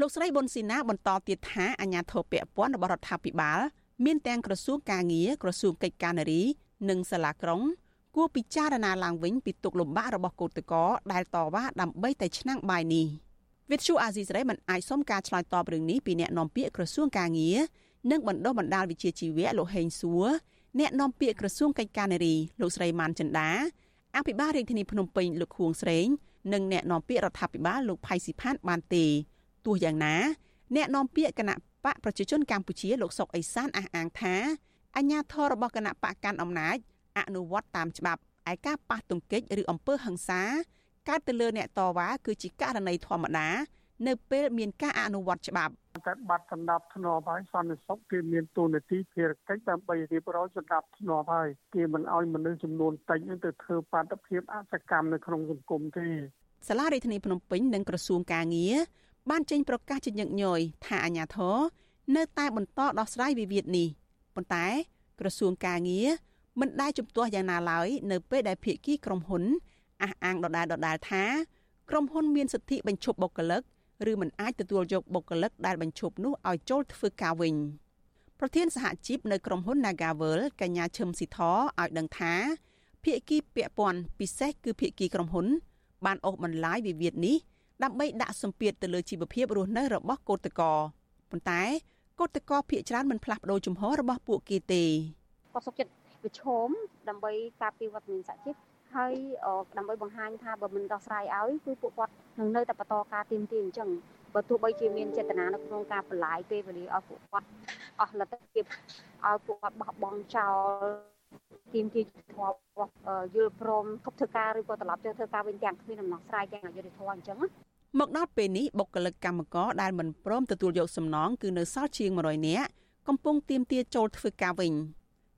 លោកស្រីប៊ុនស៊ីណាបន្តទៀតថាអាញាធរពពន់របស់រដ្ឋាភិបាល មានទាំងក្រសួងការងារក្រសួងកិច្ចការនារី និងសាលាក្រុង គួរពិចារណាឡើងវិញពីទុកលំបាករបស់កូតកោដែលតវ៉ាដើម្បីតែឆ្នាំងបាយនេះវិទ្យុអាស៊ីសេរីមិនអាចសុំការឆ្លើយតបរឿងនេះពីអ្នកនាំពាក្យក្រសួងការងារនិងបណ្ដុះបណ្ដាលវិជ្ជាជីវៈលោកហេងសួរអ្នកនាំពាក្យក្រសួងកិច្ចការនារីលោកស្រីម៉ានចិន្តាអភិបាលរាជធានីភ្នំពេញលោកខួងស្រេងនិងអ្នកនាំពាក្យរដ្ឋាភិបាលលោកផៃស៊ីផានបានទេទោះយ៉ាងណាអ្នកនាំពាក្យគណៈបកប្រជាជនកម្ពុជាលោកសុកអេសានអះអាងថាអញ្ញាធររបស់គណៈបកកាន់អំណាច អនុវត្តតាមច្បាប់ឯការប៉ះទង្គិចឬអំពើហិង្សាកើតទៅលើអ្នកតវ៉ាគឺជាករណីធម្មតានៅពេលមានការអនុវត្តច្បាប់តែបាត់សម្ដាប់ធ្នាប់ហើយសន្តិសុខគេមានទូនាទីភារកិច្ចដើម្បីរៀបរយសម្ដាប់ធ្នាប់ហើយគេមិនអោយមនុស្សចំនួនតិចទៅធ្វើបាតុភិបអសកម្មនៅក្នុងសង្គមទេសាលារដ្ឋាភិបាលភ្នំពេញនិងក្រសួងកាងារបានចេញប្រកាសជាញឹកញយថាអាញាធរនៅតែបន្តដោះស្រាយវិវាទនេះប៉ុន្តែក្រសួងកាងារ មិនដែលជំទាស់យ៉ាងណាឡើយនៅពេលដែលភាគីក្រុមហ៊ុនអះអាងដដែលដដែលថាក្រុមហ៊ុនមានសិទ្ធិបញ្ឈប់បុគ្គលិកឬមិនអាចទទួលយកបុគ្គលិកដែលបញ្ឈប់នោះឲ្យចូលធ្វើការវិញប្រធានសហជីពនៅក្រុមហ៊ុន Nagavel កញ្ញាឈឹមស៊ីធឲ្យដឹងថាភាគីពាក់ព័ន្ធពិសេសគឺភាគីក្រុមហ៊ុន បានអូសបន្លាយវិវាទនេះដើម្បីដាក់សម្ពាធទៅលើជីវភាពរស់នៅរបស់កូតកោប៉ុន្តែកូតកោភាគច្រើនមិនផ្លាស់ប្ដូរជំហររបស់ពួកគេទេគាត់សុខចិត្ត ប្រឈមដើម្បីការពារវត្តមានសហជីពហើយដើម្បីបង្ហាញថាបើមិនដោះស្រាយឲ្យគឺពួកគាត់នឹងនៅតែបន្តការទៀមទាអញ្ចឹងបើទោះបីជាមានចេតនានៅក្នុងការបន្លាយពេលវេលាឲ្យពួកគាត់អស់លទ្ធភាពឲ្យពួកគាត់បោះបង់ចោលទៀមទាធម៌យល់ព្រមគប់ធ្វើការឬក៏ត្រឡប់ទៅធ្វើការវិញទាំងគ្មានដំណោះស្រាយទាំងអយុធធម៌អញ្ចឹងមកដល់ពេលនេះបុគ្គលិកកម្មករដែលមិនព្រមទទួលយកសំណងគឺនៅសល់ជាង100នាក់កំពុងទៀមទាចូលធ្វើការវិញ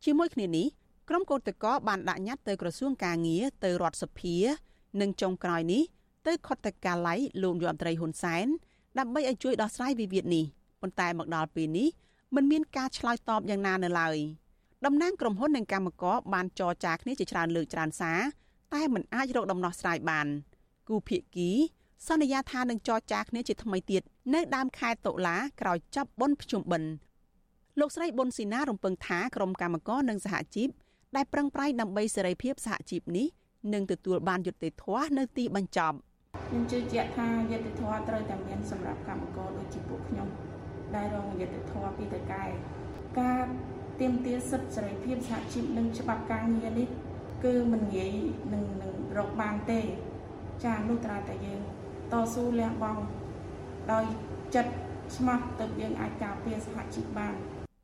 ជាមួយគ្នានេះក្រុមកោតក្របានដាក់ញត្តិទៅក្រសួងកាងារទៅរដ្ឋសភា និងចុងក្រោយនេះទៅខុទ្ទកាល័យលោកយមត្រីហ៊ុនសែនដើម្បីឲ្យជួយដោះស្រាយវិវាទនេះប៉ុន្តែមកដល់ពេលនេះមិនមានការឆ្លើយតបយ៉ាងណានៅឡើយតំណាងក្រុមហ៊ុននិងកម្មករបានចរចាគ្នាជាច្រើនលើកច្រើនសារតែមិនអាចរកដំណោះស្រាយបានគូភាគីសន្យាថានឹងចរចាគ្នាជាថ្មីទៀតនៅដើមខែតុលាក្រោយចប់បុណ្យភ្ជុំបិណ្ឌ លោកស្រីប៊ុនស៊ីណារំពឹងថាក្រុមកម្មករនិងសហជីពដែលប្រឹងប្រែងដើម្បីសេរីភាពសហជីពនេះនឹងទទួលបានយុត្តិធម៌នៅទីបញ្ចប់ខ្ញុំជឿជាក់ថាយុត្តិធម៌ត្រូវតែមានសម្រាប់កម្មករដូចជាពួកខ្ញុំដែលរងយុត្តិធម៌ពីតកែការទាមទារសិទ្ធិសេរីភាពសហជីពនិងច្បាប់ការងារនេះគឺមិនងាយនឹងនឹងរកបានទេ ចានោះត្រូវតែយើងតស៊ូលះបង់ដោយចិត្តស្មោះទើបយើងអាចការពារសហជីពបាន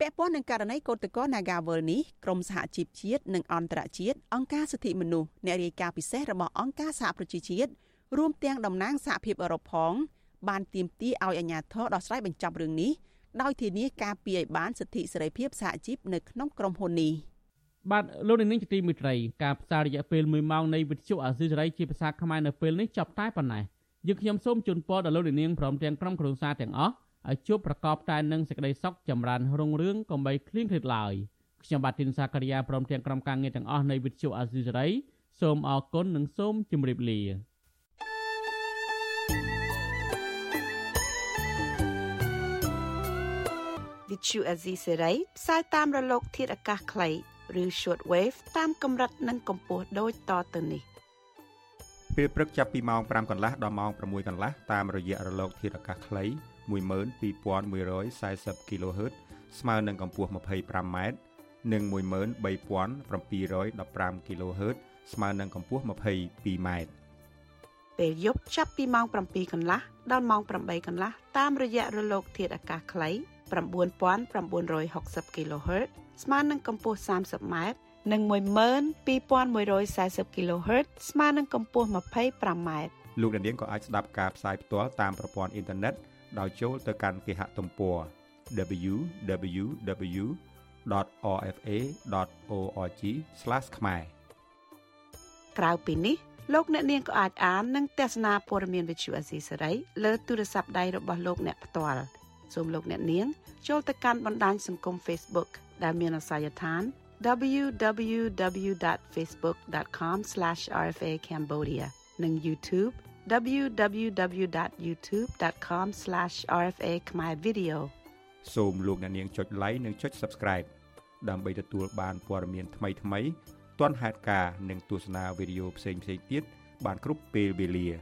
ពាក់ព័ន្ធនឹងករណីកោតក្រ Nagawal នេះក្រមសហជីពជាតិនិងអន្តរជាតិអង្គការសិទ្ធិមនុស្សអ្នករាយការណ៍ពិសេសរបស់អង្គការសហប្រជាជាតិរួមទាំងតំណាងសហភាពអឺរ៉ុបផងបានទាមទារឲ្យអាជ្ញាធរដោះស្រាយបញ្ចប់រឿងនេះដោយធានាការពារឲ្យបានសិទ្ធិសេរីភាពសហជីពនៅក្នុងក្រុមហ៊ុននេះបាទលោកនាងជាទីមេត្រីការផ្សាយរយៈពេល1ម៉ោងនៃវិទ្យុអាស៊ីសេរីជាភាសាខ្មែរនៅពេលនេះចប់តែប៉ុណ្ណេះយើងខ្ញុំសូមជូនពរដល់លោកនាងព្រមទាំងក្រុមគ្រួសារទាំងអស់ ឲ្យជួបប្រកបតែនឹងសេចក្តីសុខចម្រើនរុងរឿងកុំបីឃ្លៀងឃ្លាតឡើយខ្ញុំបាទទីនសាករិយាព្រមទាំងក្រុមការងារទាំងអស់នៃវិទ្យុអាស៊ីសេរីសូមអរគុណនិងសូមជម្រាបលាវិទ្យុអាស៊ីសេរីផ្សាយតាមរលក ធាតុអាកាសខ្លីឬ short wave តាមកម្រិតនិងកម្ពស់ដូចតទៅនេះពេលព្រឹកចាប់ពីម៉ោង5កន្លះដល់ម៉ោង6កន្លះតាមរយៈរលកធាតុអាកាសខ្លី 12140 kHz ស្មើនឹងកម្ពស់ 25m និង13715 kHz ស្មើនឹងកម្ពស់ 22m ពេលយប់ចាប់ពីម៉ោង7កន្លះដល់ម៉ោង8កន្លះតាមរយៈរលក ធាតុអាកាសខ្លី9960 kHz ស្មើនឹងកម្ពស់ 30m និង12140 kHz ស្មើនឹងកម្ពស់ 25m លោកអ្នកនាងក៏អាចស្ដាប់ការផ្សាយផ្ទាល់តាមប្រព័ន្ធអ៊ីនធឺណិត ដោយចូលទៅកាន់គេហទំព័រ www.rfa.org/ ខ្មែរក្រៅពីនេះលោកអ្នកនាងក៏អាចអាននិងទស្សនាព័ត៌មានវិទ្យុអេស៊ីសរ៉ៃលើទូរស័ព្ទដៃរបស់លោកអ្នកផ្ទាល់សូមលោកអ្នកនាង ចូលទៅកាន់បណ្ដាញសង្គម Facebook ដែលមានអាសយដ្ឋាន www.facebook.com/rfa cambodia និង YouTube www.youtube.com/rfa khmer video សូមលោកអ្នកនាងចុច like និងចុច Subscribe ដើម្បីទទួលបានព័ត៌មានថ្មីៗទាន់ហេតុការណ៍និងទស្សនាវីដេអូផ្សេងៗទៀតបានគ្រប់ពេលវេលា។